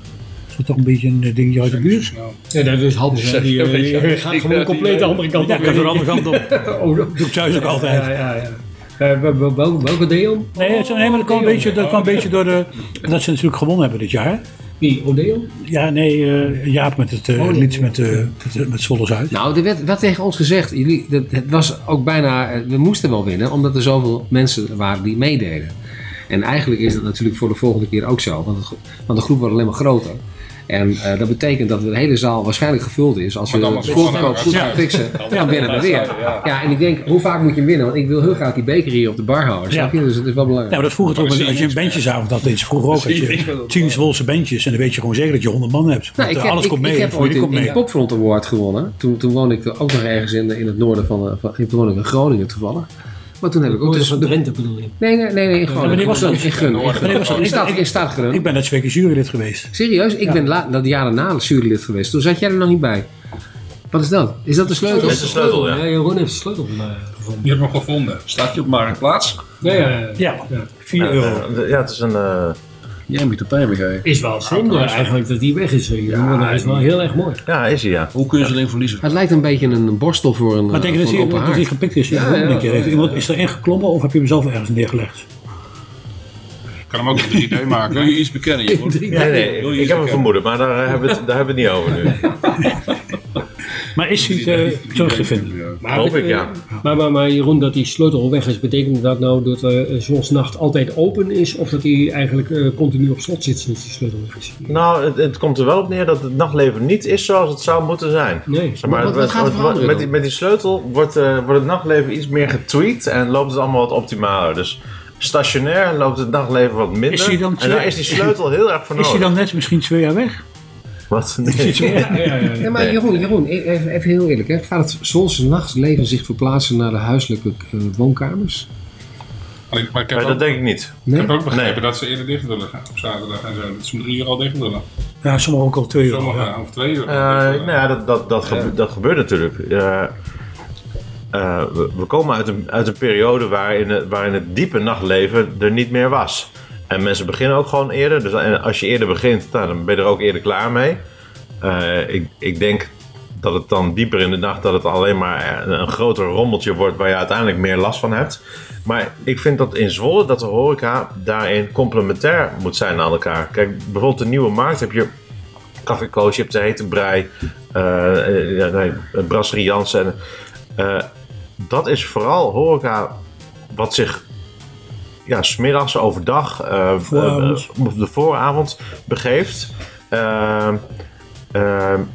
toch een beetje een eh, dingetje uit de buurt? Ja, dat is Hans. hè, Die, eh, die gaat gewoon compleet de andere kant Ja, op. er de andere kant op. Oh, dat- Doe ik thuis ook altijd. Ja, ja, ja. Eh, wel- wel- wel- Welke Deon? Nee, het, nee maar dat kwam een beetje, dat kwam een beetje door de... Dat ze natuurlijk gewonnen hebben dit jaar. Wie? Odeon? Ja, nee, eh, Jaap met het eh, liedje met, eh met, met Zwolle Zuid. Nou, er werd, werd tegen ons gezegd. Jullie, dat, het was ook bijna. We moesten wel winnen, omdat er zoveel mensen waren die meededen. En eigenlijk is dat natuurlijk voor de volgende keer ook zo. Want, het, want de groep wordt alleen maar groter. En eh, dat betekent dat de hele zaal waarschijnlijk gevuld is. Als we dan het maar voorverkoop goed gaan fixen, dan winnen we weer. Ja, en ik denk, hoe vaak moet je hem winnen? Want ik wil heel graag die beker hier op de bar houden. Snap je? Dus het is wel Ja, belangrijk. maar dat vroeger toch, als je een bandjesavond had, ze vroeger ook. Had je tien Zwolse bandjes en dan weet je gewoon zeker dat je honderd man hebt. Nou, ik heb, alles komt mee, ik heb voor ooit in mee. Popfront Award gewonnen. Toen, toen woonde ik ook nog ergens in, in het noorden van, eh, van, toen woonde ik in Groningen toevallig. Maar toen heb ik ook Oh, dat is tussen van Drenthe bedoel je? Nee, nee, nee, nee in Groningen. wanneer was dat? In Gun. In, Wanneer was dat? in, Ik- ik- in Gun. Ik ben net twee keer jurylid geweest. Serieus? Ik ben dat jaar daarna jurylid geweest. Toen zat jij er nog niet bij. Wat is dat? Is dat de sleutel? Dat is de sleutel, ja. Ja, Jeroen heeft de sleutel eh, gevonden. Je hebt hem gevonden. Staat je op Marktplaats? Ja, ja, ja. Ja, 4 euro. Eh, ja, het is een... Jij moet de pijn geven. Is wel zonde eigenlijk dat die weg is. Jeroen, want hij is wel heel erg mooi. ja, is hij ja. Hoe kun je ze alleen verliezen? Het lijkt een beetje een borstel voor een, Maar denk je dat dat hij gepikt is? Ja, ja, iemand is erin geklommen of heb je hem zelf ergens neergelegd? Ik kan hem ook een 3D maken. Wil je iets bekennen? Nee, nee, ik heb een vermoeden, maar daar hebben we het, daar hebben we het niet over nu. Maar is hij eh, terug te vinden? Maar, Hoop ik, ja. Maar, maar, maar Jeroen, dat die sleutel weg is, betekent dat nou dat uh, Zonsnacht altijd open is? Of dat hij eigenlijk eh, continu op slot zit sinds die sleutel weg is? Nou, het, het komt er wel op neer dat het nachtleven niet is zoals het zou moeten zijn. Nee. Zeg maar, Wat- gaat er met, dan? die, met die sleutel wordt, eh, wordt het nachtleven iets meer getweakt en loopt het allemaal wat optimaler. Dus stationair loopt het nachtleven wat minder. Is hij dan en twee- daar is die sleutel heel erg voor Is nodig. hij dan net misschien twee jaar weg? Wat? Nee. Ja, ja, ja. Ja, maar Jeroen, Jeroen e- even, even heel eerlijk. Hè. Gaat het Zolse nachtleven zich verplaatsen naar de huiselijke eh, woonkamers? Maar ik, maar ik heb, Maar ook, dat denk ik niet. ik heb ook begrepen Nee. dat ze eerder dicht willen gaan op zaterdag en zo. Dat ze om drie uur al dicht willen. Ja, sommigen ook al twee uur. Sommigen ja. of twee uur. Eh, nou ja, dat, dat, dat, gebe- dat gebeurt natuurlijk. Eh, eh, we, we komen uit een, uit een periode waarin het, waarin het diepe nachtleven er niet meer was. En mensen beginnen ook gewoon eerder. Dus als je eerder begint, nou, dan ben je er ook eerder klaar mee. Eh, ik, ik denk dat het dan dieper in de nacht dat het alleen maar een, groter rommeltje wordt waar je uiteindelijk meer last van hebt. Maar ik vind dat in Zwolle dat de horeca daarin complementair moet zijn aan elkaar. Kijk, bijvoorbeeld de Nieuwe Markt heb je Café Koos, je hebt de Hete Brei, ja, nee, Brasserie Jansen. Dat is vooral horeca wat zich ja, smiddags overdag, eh, Vooravond. eh, de vooravond begeeft. Ehm,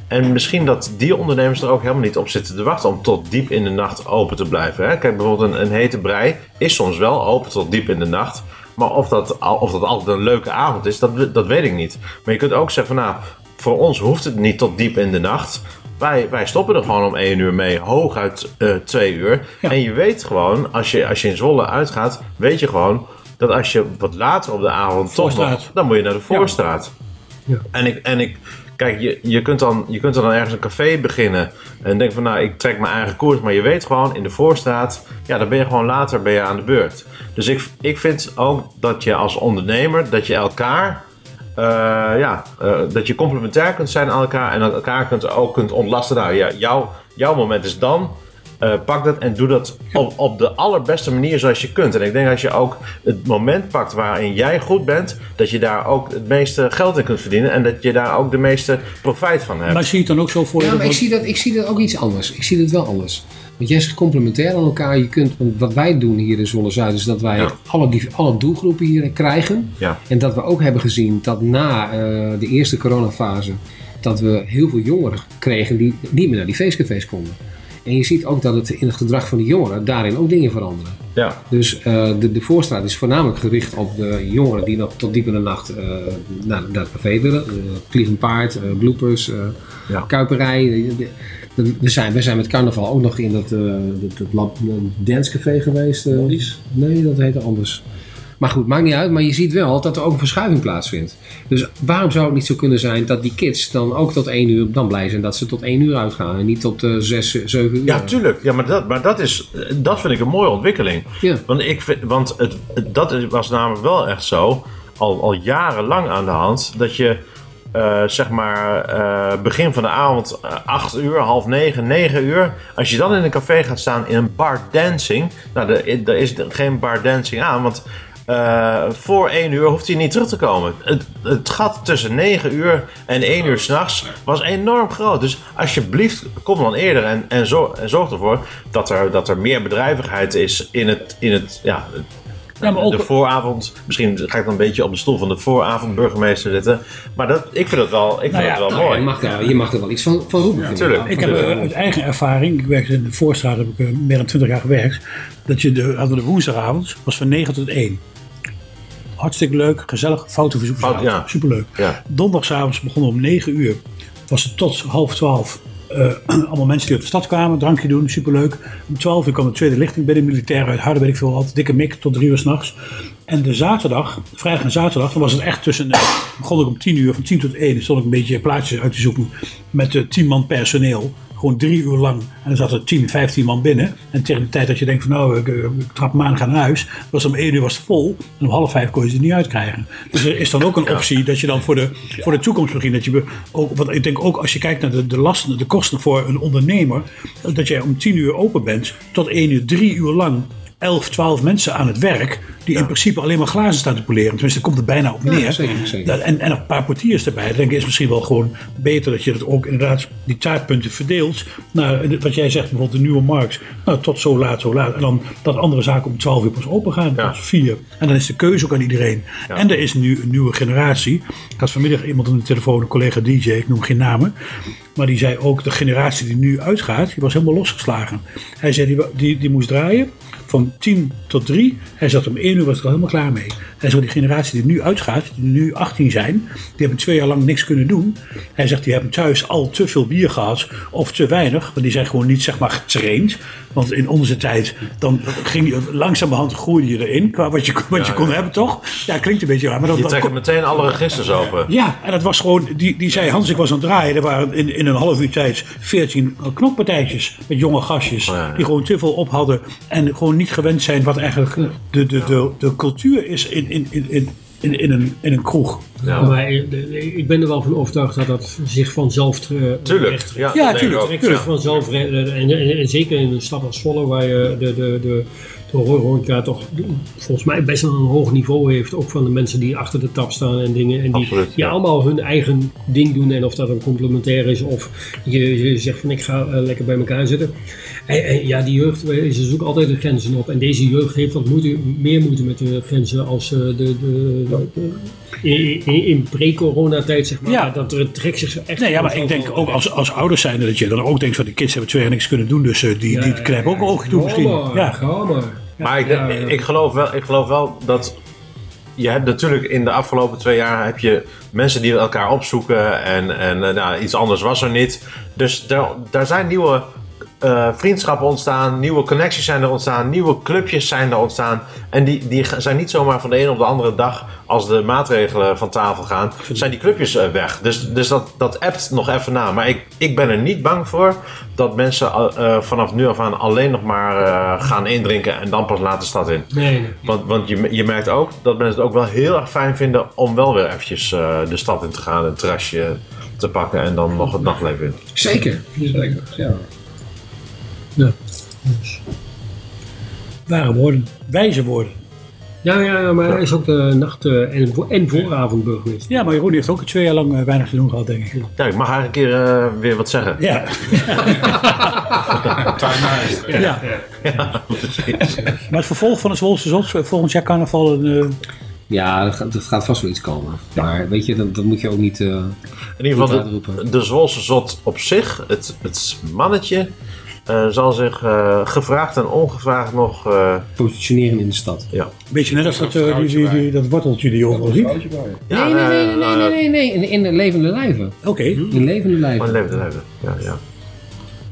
en misschien dat die ondernemers er ook helemaal niet op zitten te wachten om tot diep in de nacht open te blijven. Hè? Kijk, bijvoorbeeld een, een hete brei is soms wel open tot diep in de nacht. Maar of dat, of dat altijd een leuke avond is, dat, dat weet ik niet. Maar je kunt ook zeggen van nou, voor ons hoeft het niet tot diep in de nacht. Wij, wij stoppen er gewoon om 1 uur mee, hooguit eh 2 uur. Ja. En je weet gewoon, als je, als je in Zwolle uitgaat, weet je gewoon dat als je wat later op de avond toch Voorstraat. nog, dan moet je naar de voorstraat. Ja. En ik, en ik kijk, je, je, kunt dan, je kunt dan ergens een café beginnen en denk van nou, ik trek mijn eigen koers, maar je weet gewoon in de voorstraat, ja, dan ben je gewoon later ben je aan de beurt. Dus ik, ik vind ook dat je als ondernemer, dat je elkaar ja, eh, dat je complementair kunt zijn aan elkaar en dat elkaar kunt, ook kunt ontlasten. Nou ja, jouw, jouw moment is dan. Eh, pak dat en doe dat op, op de allerbeste manier zoals je kunt. En ik denk als je ook het moment pakt waarin jij goed bent, dat je daar ook het meeste geld in kunt verdienen en dat je daar ook de meeste profijt van hebt. Maar zie je het dan ook zo voor je? Ja, dat maar ik zie, dat, ik zie dat ook iets anders. Ik zie het wel anders. Want jij zegt complementair aan elkaar. Je kunt, want wat wij doen hier in Zwolle Zuid is dat wij Ja. alle, die- alle doelgroepen hier krijgen. Ja. En dat we ook hebben gezien dat na eh, de eerste coronafase dat we heel veel jongeren kregen die niet meer naar die feestcafés konden. En je ziet ook dat het in het gedrag van de jongeren daarin ook dingen veranderen. Ja, Dus eh, de, de voorstraat is voornamelijk gericht op de jongeren die nog tot diep in de nacht eh, naar, naar het café willen. Uh, Vliegend paard, bloopers, Ja. kuiperij. De- de- de- we, zijn, we zijn met carnaval ook nog in dat, eh dat, dat lab, een dancecafé geweest. eh. nee, dat heette anders. Maar goed, maakt niet uit. Maar je ziet wel dat er ook een verschuiving plaatsvindt. Dus waarom zou het niet zo kunnen zijn dat die kids dan ook tot één uur dan blij zijn dat ze tot één uur uitgaan en niet tot eh, zes, zeven uur? ja tuurlijk. Ja, maar dat, maar dat, is, dat vind ik een mooie ontwikkeling. Ja. Want, ik vind, want het, dat was namelijk wel echt zo, al, al jarenlang aan de hand, dat je eh, zeg maar eh, begin van de avond, eh, 8 uur, half 9, 9 uur, als je dan in een café gaat staan in een bar dancing, nou, er, is geen bar dancing aan, want eh, voor 1 uur hoeft hij niet terug te komen. Het, het gat tussen 9 uur en 1 uur s'nachts was enorm groot. Dus alsjeblieft, kom dan eerder en, en, zorg, en zorg ervoor dat er, dat er meer bedrijvigheid is in het, in het ja, Ja, maar ook- de vooravond. Misschien ga ik dan een beetje op de stoel van de vooravondburgemeester zitten. Maar dat, ik vind het wel, ik vind Nou ja, het wel Nou, mooi. je, mag daar, je mag er wel iets van, van roepen. vind tuurlijk. Ik heb eh, uit eigen ervaring, ik werkte in de voorstraat, heb ik eh, meer dan 20 jaar gewerkt. Dat je de, hadden de woensdagavond, was van 9 tot 1. Hartstikke leuk, gezellig, foutenverzoek. Fout, ja. Superleuk. Ja. Donderdagavond begonnen om 9 uur. Was het tot half 12. Eh, allemaal mensen die uit de stad kwamen, drankje doen, superleuk. Om 12 uur kwam de tweede lichting bij de militair uit ik veel wat. Dikke mik tot 3 uur s'nachts. En de zaterdag, vrijdag en zaterdag, dan was het echt tussen. eh, begon ik om 10 uur, van 10 tot 1. Dan stond ik een beetje plaatjes uit te zoeken met eh 10 man personeel. Gewoon drie uur lang. En dan zat er 10, 15 man binnen. En tegen de tijd dat je denkt van nou, ik, eh, ik trap hem aan naar huis. Was om 1 uur was het vol. En om half vijf kon je ze niet uitkrijgen. Dus er is dan ook een optie dat je dan voor de, voor de toekomst misschien. Dat je ook, want ik denk ook als je kijkt naar de, de lasten, de kosten voor een ondernemer. Dat jij om 10 uur open bent. Tot 1 uur, drie uur lang. 11, 12 mensen aan het werk. Die in principe alleen maar glazen staan te poleren. Tenminste, komt het bijna op neer. Ja, zeker, zeker. Dat- en, en een paar portiers erbij. Dan denk ik, is misschien wel gewoon beter dat je dat ook inderdaad die taartpunten verdeelt. Nou, wat jij zegt, bijvoorbeeld de nieuwe markt. Nou, tot zo laat, zo laat. En dan dat andere zaken om 12 uur pas open gaan. Ja. Tot 4. En dan is de keuze ook aan iedereen. En er is nu een nieuwe generatie. Ik had vanmiddag iemand aan de telefoon, een collega DJ, ik noem geen namen. Maar die zei ook, de generatie die nu uitgaat, die was helemaal losgeslagen. Hij zei, die, die, die moest draaien van 10 tot 3. Hij zat om 1 uur, was er al helemaal klaar mee. Hij zei, die generatie die nu uitgaat, die nu 18 zijn, die hebben twee jaar lang niks kunnen doen. Hij zegt, die hebben thuis al te veel bier gehad, of te weinig. Want die zijn gewoon niet, zeg maar, getraind. Want in onze tijd, dan ging je langzamerhand groeide je erin, qua wat je, wat je kon hebben, toch? Ja, klinkt een beetje raar. Maar dat, Je trekt meteen alle registers open. ja, en dat was gewoon, die, die zei Hans, ik was aan het draaien. Er waren in, in een half uur tijd 14 knokpartijtjes met jonge gastjes. Oh, ja. Die gewoon te veel op hadden en gewoon niet gewend zijn wat eigenlijk de, de, de, de cultuur is in, in, in, in, in, in, een, in een kroeg. Ja. Maar eh, ik ben er wel van overtuigd dat dat zich vanzelf eh, Tuurlijk. recht- Ja, ik tuurlijk. vanzelf. En, en, en zeker in een stad als Zwolle, waar je de, de, de, de horeca toch volgens mij best wel een hoog niveau heeft. Ook van de mensen die achter de tap staan en dingen. En die, Absoluut, die ja. allemaal hun eigen ding doen. En of dat een complementair is of je, je zegt van ik ga eh, lekker bij elkaar zitten. En, en ja, die jeugd, eh, ze zoeken altijd de grenzen op. En deze jeugd heeft wat moeite, meer moeite met de grenzen als eh, de, de, de, de- in, in, in pre-corona-tijd, zeg maar, Ja. dat er het trekt zich echt... Nee, ja, maar ik denk ook als, als ouders zijn dat je dan ook denkt van de kids hebben twee jaar niks kunnen doen, dus eh, die, die knijpen ook een oogje toe misschien. Maar, Ja. ga maar. Maar ik, ik, geloof wel, ik geloof wel dat. Je hebt natuurlijk in de afgelopen twee jaar heb je mensen die elkaar opzoeken en, en eh, nou, iets anders was er niet. Dus daar, daar zijn nieuwe eh, vriendschappen ontstaan, nieuwe connecties zijn er ontstaan, nieuwe clubjes zijn er ontstaan. En die, die zijn niet zomaar van de een op de andere dag, als de maatregelen van tafel gaan, zijn die clubjes eh, weg. Dus, dus dat, dat appt nog even na. Maar ik, ik ben er niet bang voor dat mensen eh, vanaf nu af aan alleen nog maar gaan indrinken en dan pas later de stad in. Nee, nee. Want, want je, je merkt ook dat mensen het ook wel heel erg fijn vinden om wel weer eventjes de stad in te gaan, een terrasje te pakken en dan nog het nachtleven in. Zeker. Zeker. Ja. Ware woorden, wijze woorden. Ja, ja, ja, maar hij is ook de nacht- eh, en, vo- en vooravond burgemeester. Ja, maar Jeroen heeft ook twee jaar lang eh, weinig te doen gehad, denk ik. Ja, ik mag eigenlijk een keer eh, weer wat zeggen. Ja, Time out. ja. Maar het vervolg van het Zwolse Zot, volgend jaar carnaval, een, eh, Ja, er gaat, er gaat vast wel iets komen. Maar weet je, dat, dat moet je ook niet... eh, In ieder geval, de, de Zwolse Zot op zich, het, het mannetje, eh, zal zich eh, gevraagd en ongevraagd nog... eh, positioneren in de stad. ja. beetje net als dat, die, die, die- dat worteltje die je overal ziet. Ja, nee, nee, nee, nee, nee, nee, nee, In, in de levende lijven. Oké, In levende Oh, lijven. leven, leven. Ja, ja.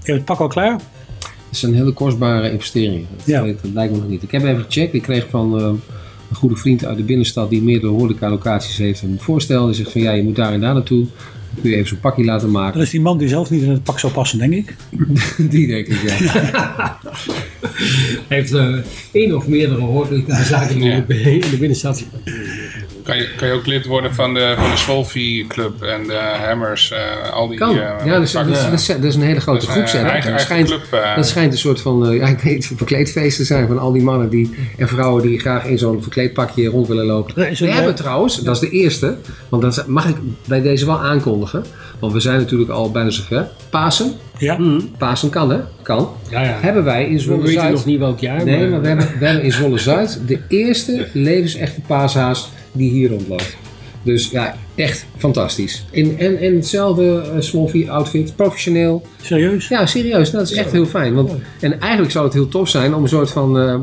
je hebt het pak al klaar? Dat is een hele kostbare investering. Dat, Ja. weet- dat lijkt me nog niet. Ik heb even gecheckt. Ik kreeg van eh, een goede vriend uit de binnenstad die meerdere horeca-locaties heeft een voorstel. Die zegt van ja, je moet daar en daar naartoe. Dan kun je even zo'n pakje laten Dat maken. is die man die zelf niet in het pak zou passen, denk ik. die denk ik, ja. Hij heeft eh één of meerdere horecazaken Ja. in, de, in de binnenstad. Kan je, kan je ook lid worden van de, van de Swolfie Club en de Hammers, eh, al die... Kan. eh, Ja, dat is, dat, is, dat is- dat is een hele grote eigen- Dat schijnt, club, eh. dat schijnt een soort van, eh, ja, ik weet, verkleedfeest te zijn van al die mannen die, en vrouwen die graag in zo'n verkleedpakje rond willen lopen. We hebben trouwens, dat is de eerste, want dat mag ik bij deze wel aankondigen, want we zijn natuurlijk al bijna zover. Pasen, Ja, Pasen kan hè, kan. Ja, ja. Hebben wij in We Zwolle weten Zuid, nog niet welk jaar. nee, maar we hebben, we hebben in Zwolle Zuid de eerste levensechte paashaas die hier rondloopt. Dus ja, echt fantastisch. In, en, en hetzelfde uh, Swolfie outfit, professioneel. serieus? Ja, serieus, dat is echt heel fijn. Want, en eigenlijk zou het heel tof zijn om een soort van eh,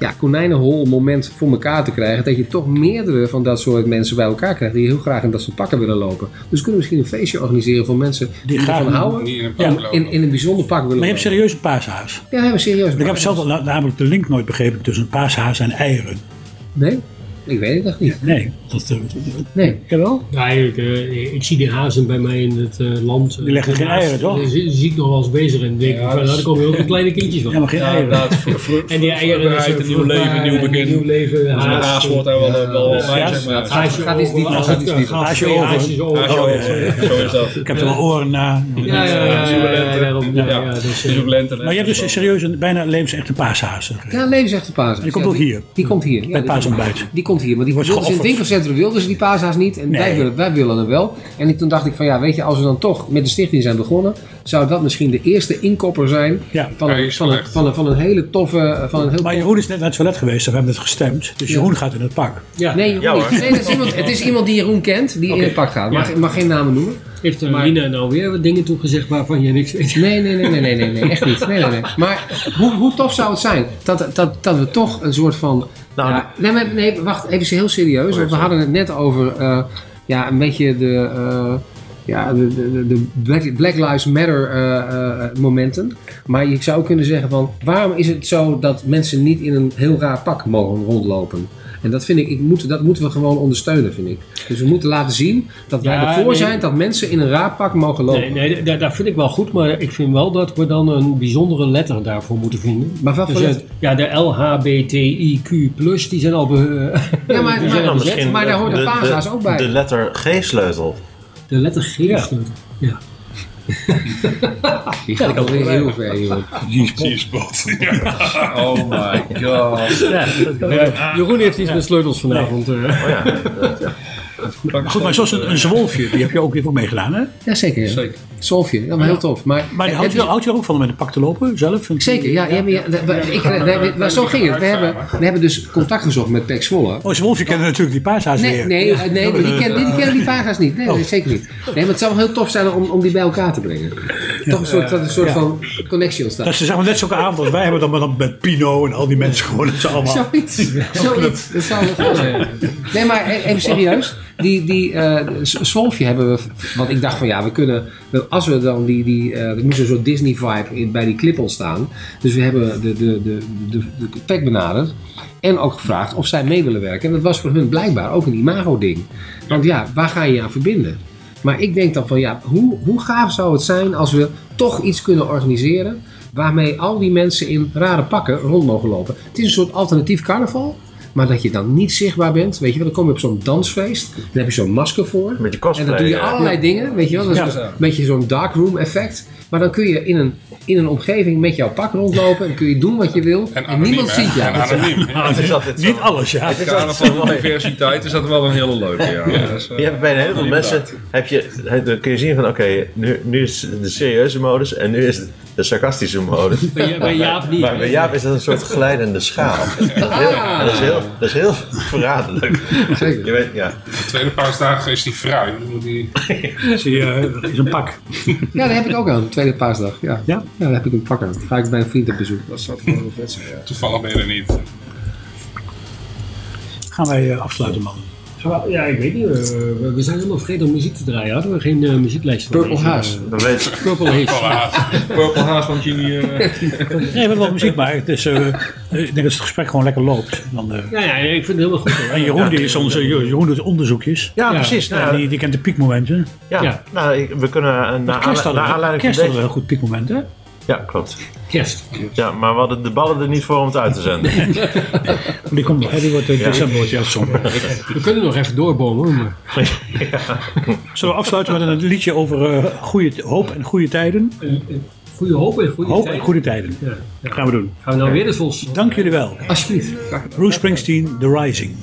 ja, konijnenhol moment voor elkaar te krijgen. Dat je toch meerdere van dat soort mensen bij elkaar krijgt die heel graag in dat soort pakken willen lopen. Dus kunnen we misschien een feestje organiseren voor mensen die, ervan een- houden. Die in een Ja, pak. In, in een bijzonder pak willen Maar je hebt serieus een paashaas. Ja, we hebben serieus. Ik heb zelf na- namelijk de link nooit begrepen tussen een paashaas en eieren. Nee? Ik weet het echt niet. Nee, dat, eh, Nee. jawel. Ja, ik, eh, ik zie die hazen bij mij in het eh, land. Die leggen geen eieren, toch? Die zie, zie ik nog wel eens bezig en denk ik, van, nou, daar komen heel veel kleine kindjes van. Ja, maar geen Ja, eieren. inderdaad. Voor, voor, en die eieren voorbereid, een nieuw leven, een nieuw begin. Nieuw leven, Een haas. wordt daar wel, wel, wel bij, zeg maar. Haasje Gaat iets als gaat iets eh, gaat Haasje over. Oh, ja, ja, ja. Zo is dat. Ik heb er wel oren na. Ja, ja, ja, ja, ja, ja, ja, dus, is eh. Maar je hebt dus serieus een bijna levensechte paashaas. Ja, levensechte paashaas. Die komt Ja, ook hier. Die komt hier. Ja, Bij paasontbijt. Die komt hier, maar die wilden in het winkelcentrum wilden ze die paashaas niet. En wij, willen, wij willen hem wel. En toen dacht ik van ja, weet je, als we dan toch met de stichting zijn begonnen, zou dat misschien de eerste inkopper zijn Ja. van, een, van, een, van, een, van een hele toffe... Van een heel Maar Jeroen is net naar het toilet geweest we hebben het gestemd. Dus Jeroen gaat in het pak. ja. Nee, Jeroen Ja, niet. hoor. nee dat is iemand, het is iemand die Jeroen kent, die in het pak gaat. Mag, mag geen namen noemen. Heeft uh, Maar- Lina nou weer wat dingen toegezegd waarvan je niks weet? Nee, nee, nee, nee, nee, nee, nee echt niet. Nee, nee, nee. Maar hoe, hoe tof zou het zijn dat, dat, dat we toch een soort van... Nou, ja, nee, nee, wacht, even heel serieus. Want we hadden het net over eh, ja, een beetje de, eh, ja, de, de, de Black, Black Lives Matter eh, eh, momenten. Maar je zou kunnen zeggen van, waarom is het zo dat mensen niet in een heel raar pak mogen rondlopen? En dat vind ik, ik moet, dat moeten we gewoon ondersteunen, vind ik. Dus we moeten laten zien dat wij Ja, ervoor nee. zijn dat mensen in een raar pak mogen lopen. Nee, nee dat, dat vind ik wel goed, maar ik vind wel dat we dan een bijzondere letter daarvoor moeten vinden. Maar wat voor Dus, eh, letter? ja, de LHBTIQ+, die zijn al... be- Ja, maar, die maar, maar daar hoort de paashaas ook bij. De letter G-sleutel. De letter G Ja. sleutel. Ja. Die gaat alweer heel ver, joh. G-spot. Oh my god. Ja, Jeroen heeft iets met sleutels vanavond. eh. Oh ja. Goed, maar zoals een, een zwolfje, die heb je ook even meegedaan, hè? Ja, zeker. Ja. Zeker. Solfje, ja, maar heel tof. Maar, Maar houdt je, je- houdt je er ook van om met een pak te lopen zelf? Zeker, ja. ja, maar zo ging het. We hebben, we hebben dus contact gezocht met Pek Zwolle. Oh, zwolfje kennen natuurlijk die paashaas Nee, weer. nee, nee maar die, kennen, die paga's niet. Nee, nee, zeker niet. Nee, maar het zou wel heel tof zijn om, om die bij elkaar te brengen. Toch een soort, dat een soort van connectie ontstaat. Dat is zeg maar net zo'n avond als wij hebben dan, met Pino en al die mensen gewoon. Dat ze allemaal... Zoiets. Zoiets. Dat zou wel goed zijn. Nee, maar e- even serieus. Die, die eh, S- Zwolfje hebben we... Want ik dacht van ja, we kunnen... Als we dan die... die eh, er moest een soort Disney-vibe in- bij die clip ontstaan. Dus we hebben de, de, de, de, de tech benaderd. En ook gevraagd of zij mee willen werken. En dat was voor hun blijkbaar ook een imago-ding. Want ja, waar ga je je aan verbinden? Maar ik denk dan van ja, hoe, hoe gaaf zou het zijn als we toch iets kunnen organiseren waarmee al die mensen in rare pakken rond mogen lopen. Het is een soort alternatief carnaval, maar dat je dan niet zichtbaar bent. Weet je wel, dan kom je op zo'n dansfeest, dan heb je zo'n masker voor. Met je cosplay. En dan doe je ja. allerlei dingen, weet je wel. Dat is Ja. een beetje zo'n darkroom effect. Maar dan kun je in een, in een omgeving met jouw pak rondlopen en kun je doen wat je wil. En, niemand hè? ziet jou. En anoniem. Ja, het is altijd zo. Niet alles, ja. Carnaval van diversiteit is dat wel een hele leuke. Ja. Is, eh, Je hebt bij een heleboel mensen heb je, kun je zien van oké, nu, nu is de serieuze modus en nu is het de sarcastische modus. Bij, bij Jaap niet. Maar bij Jaap is dat een soort glijdende schaal. Dat is heel, dat is heel, dat is heel verraderlijk. Zeker. Je weet, ja. De tweede paasdagen is die fruit. Die... Zie je, dat is een pak. Ja, dat heb ik ook aan, tweede paasdag. Ja, Ja? ja daar heb ik een pak aan. Dan ga ik bij een vriend op bezoek. dat zou gewoon wel vet zijn. Ja. Toevallig ben je er niet. Gaan wij eh, afsluiten, man. Ja, ik weet niet. eh, we, we zijn helemaal vergeten om muziek te draaien. Hadden we geen eh, muzieklijst voor Purple Haas. eh, Dan weet Purple Haze. Voilà. Purple Haas van Jimmy. eh, Nee, we hebben wel muziek, maar het is, eh, ik denk dat het gesprek gewoon lekker loopt. Dan, eh, Ja, ja, ik vind het helemaal goed. hoor. en Jeroen, die is onze, Jeroen doet onderzoekjes. ja, Ja. precies. Ja, Nou, die, die kent de piekmomenten. ja, Ja. Nou, ik- we kunnen eh, naar, naar we- aanleiding Kerst van hadden we deze... een goed piekmoment, hè? Ja, klopt. Kerst. Ja, maar we hadden de ballen er niet voor om het uit te zenden. Die, komt, nog, hè, die wordt in december wordt die uitgezonden. We kunnen nog even doorbomen. Maar... Zullen we afsluiten met een liedje over eh, goede, hoop en goede tijden? Goede hoop en goede Hoop tijd. en goede tijden. Ja. Dat gaan we doen. Gaan we nou weer de Vos? Dank jullie wel. Alsjeblieft. Bruce Springsteen, The Rising.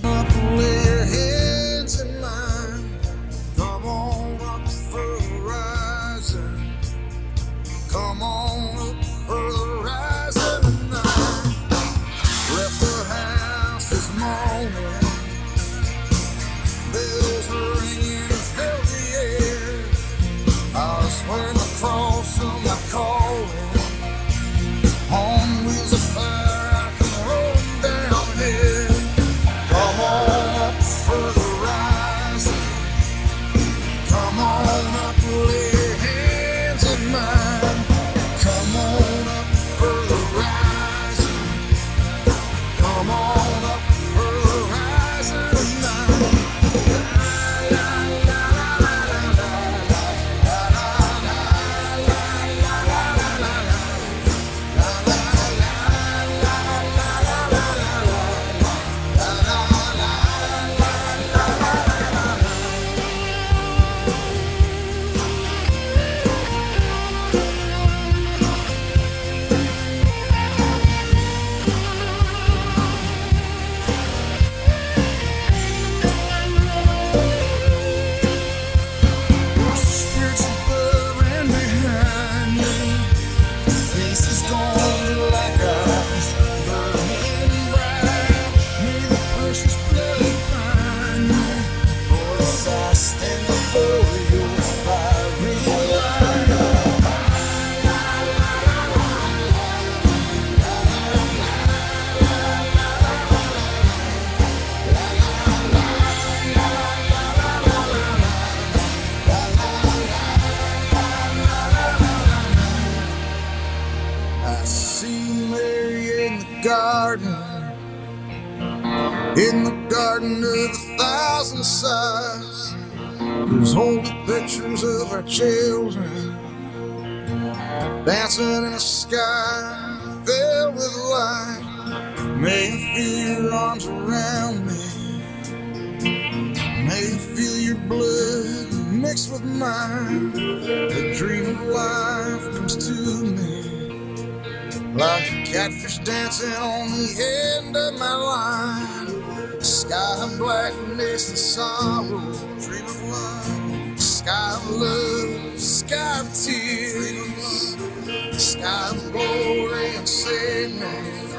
Of tears, the sky of glory and sadness,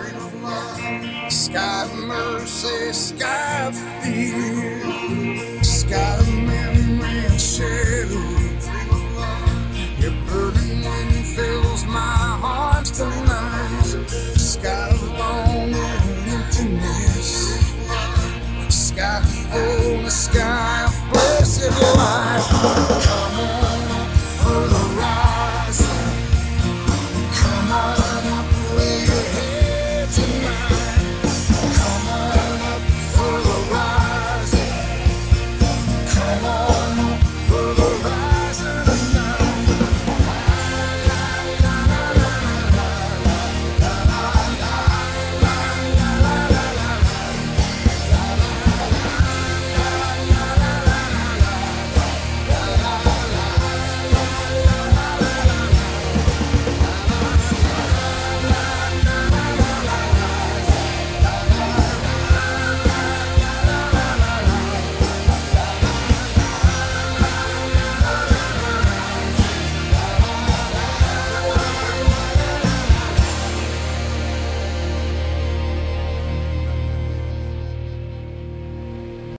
the sky of mercy, sky of fear, sky of memory and shadow. Your burning wind fills my heart tonight. Sky of longing and emptiness. Sky full, the sky of blessed life.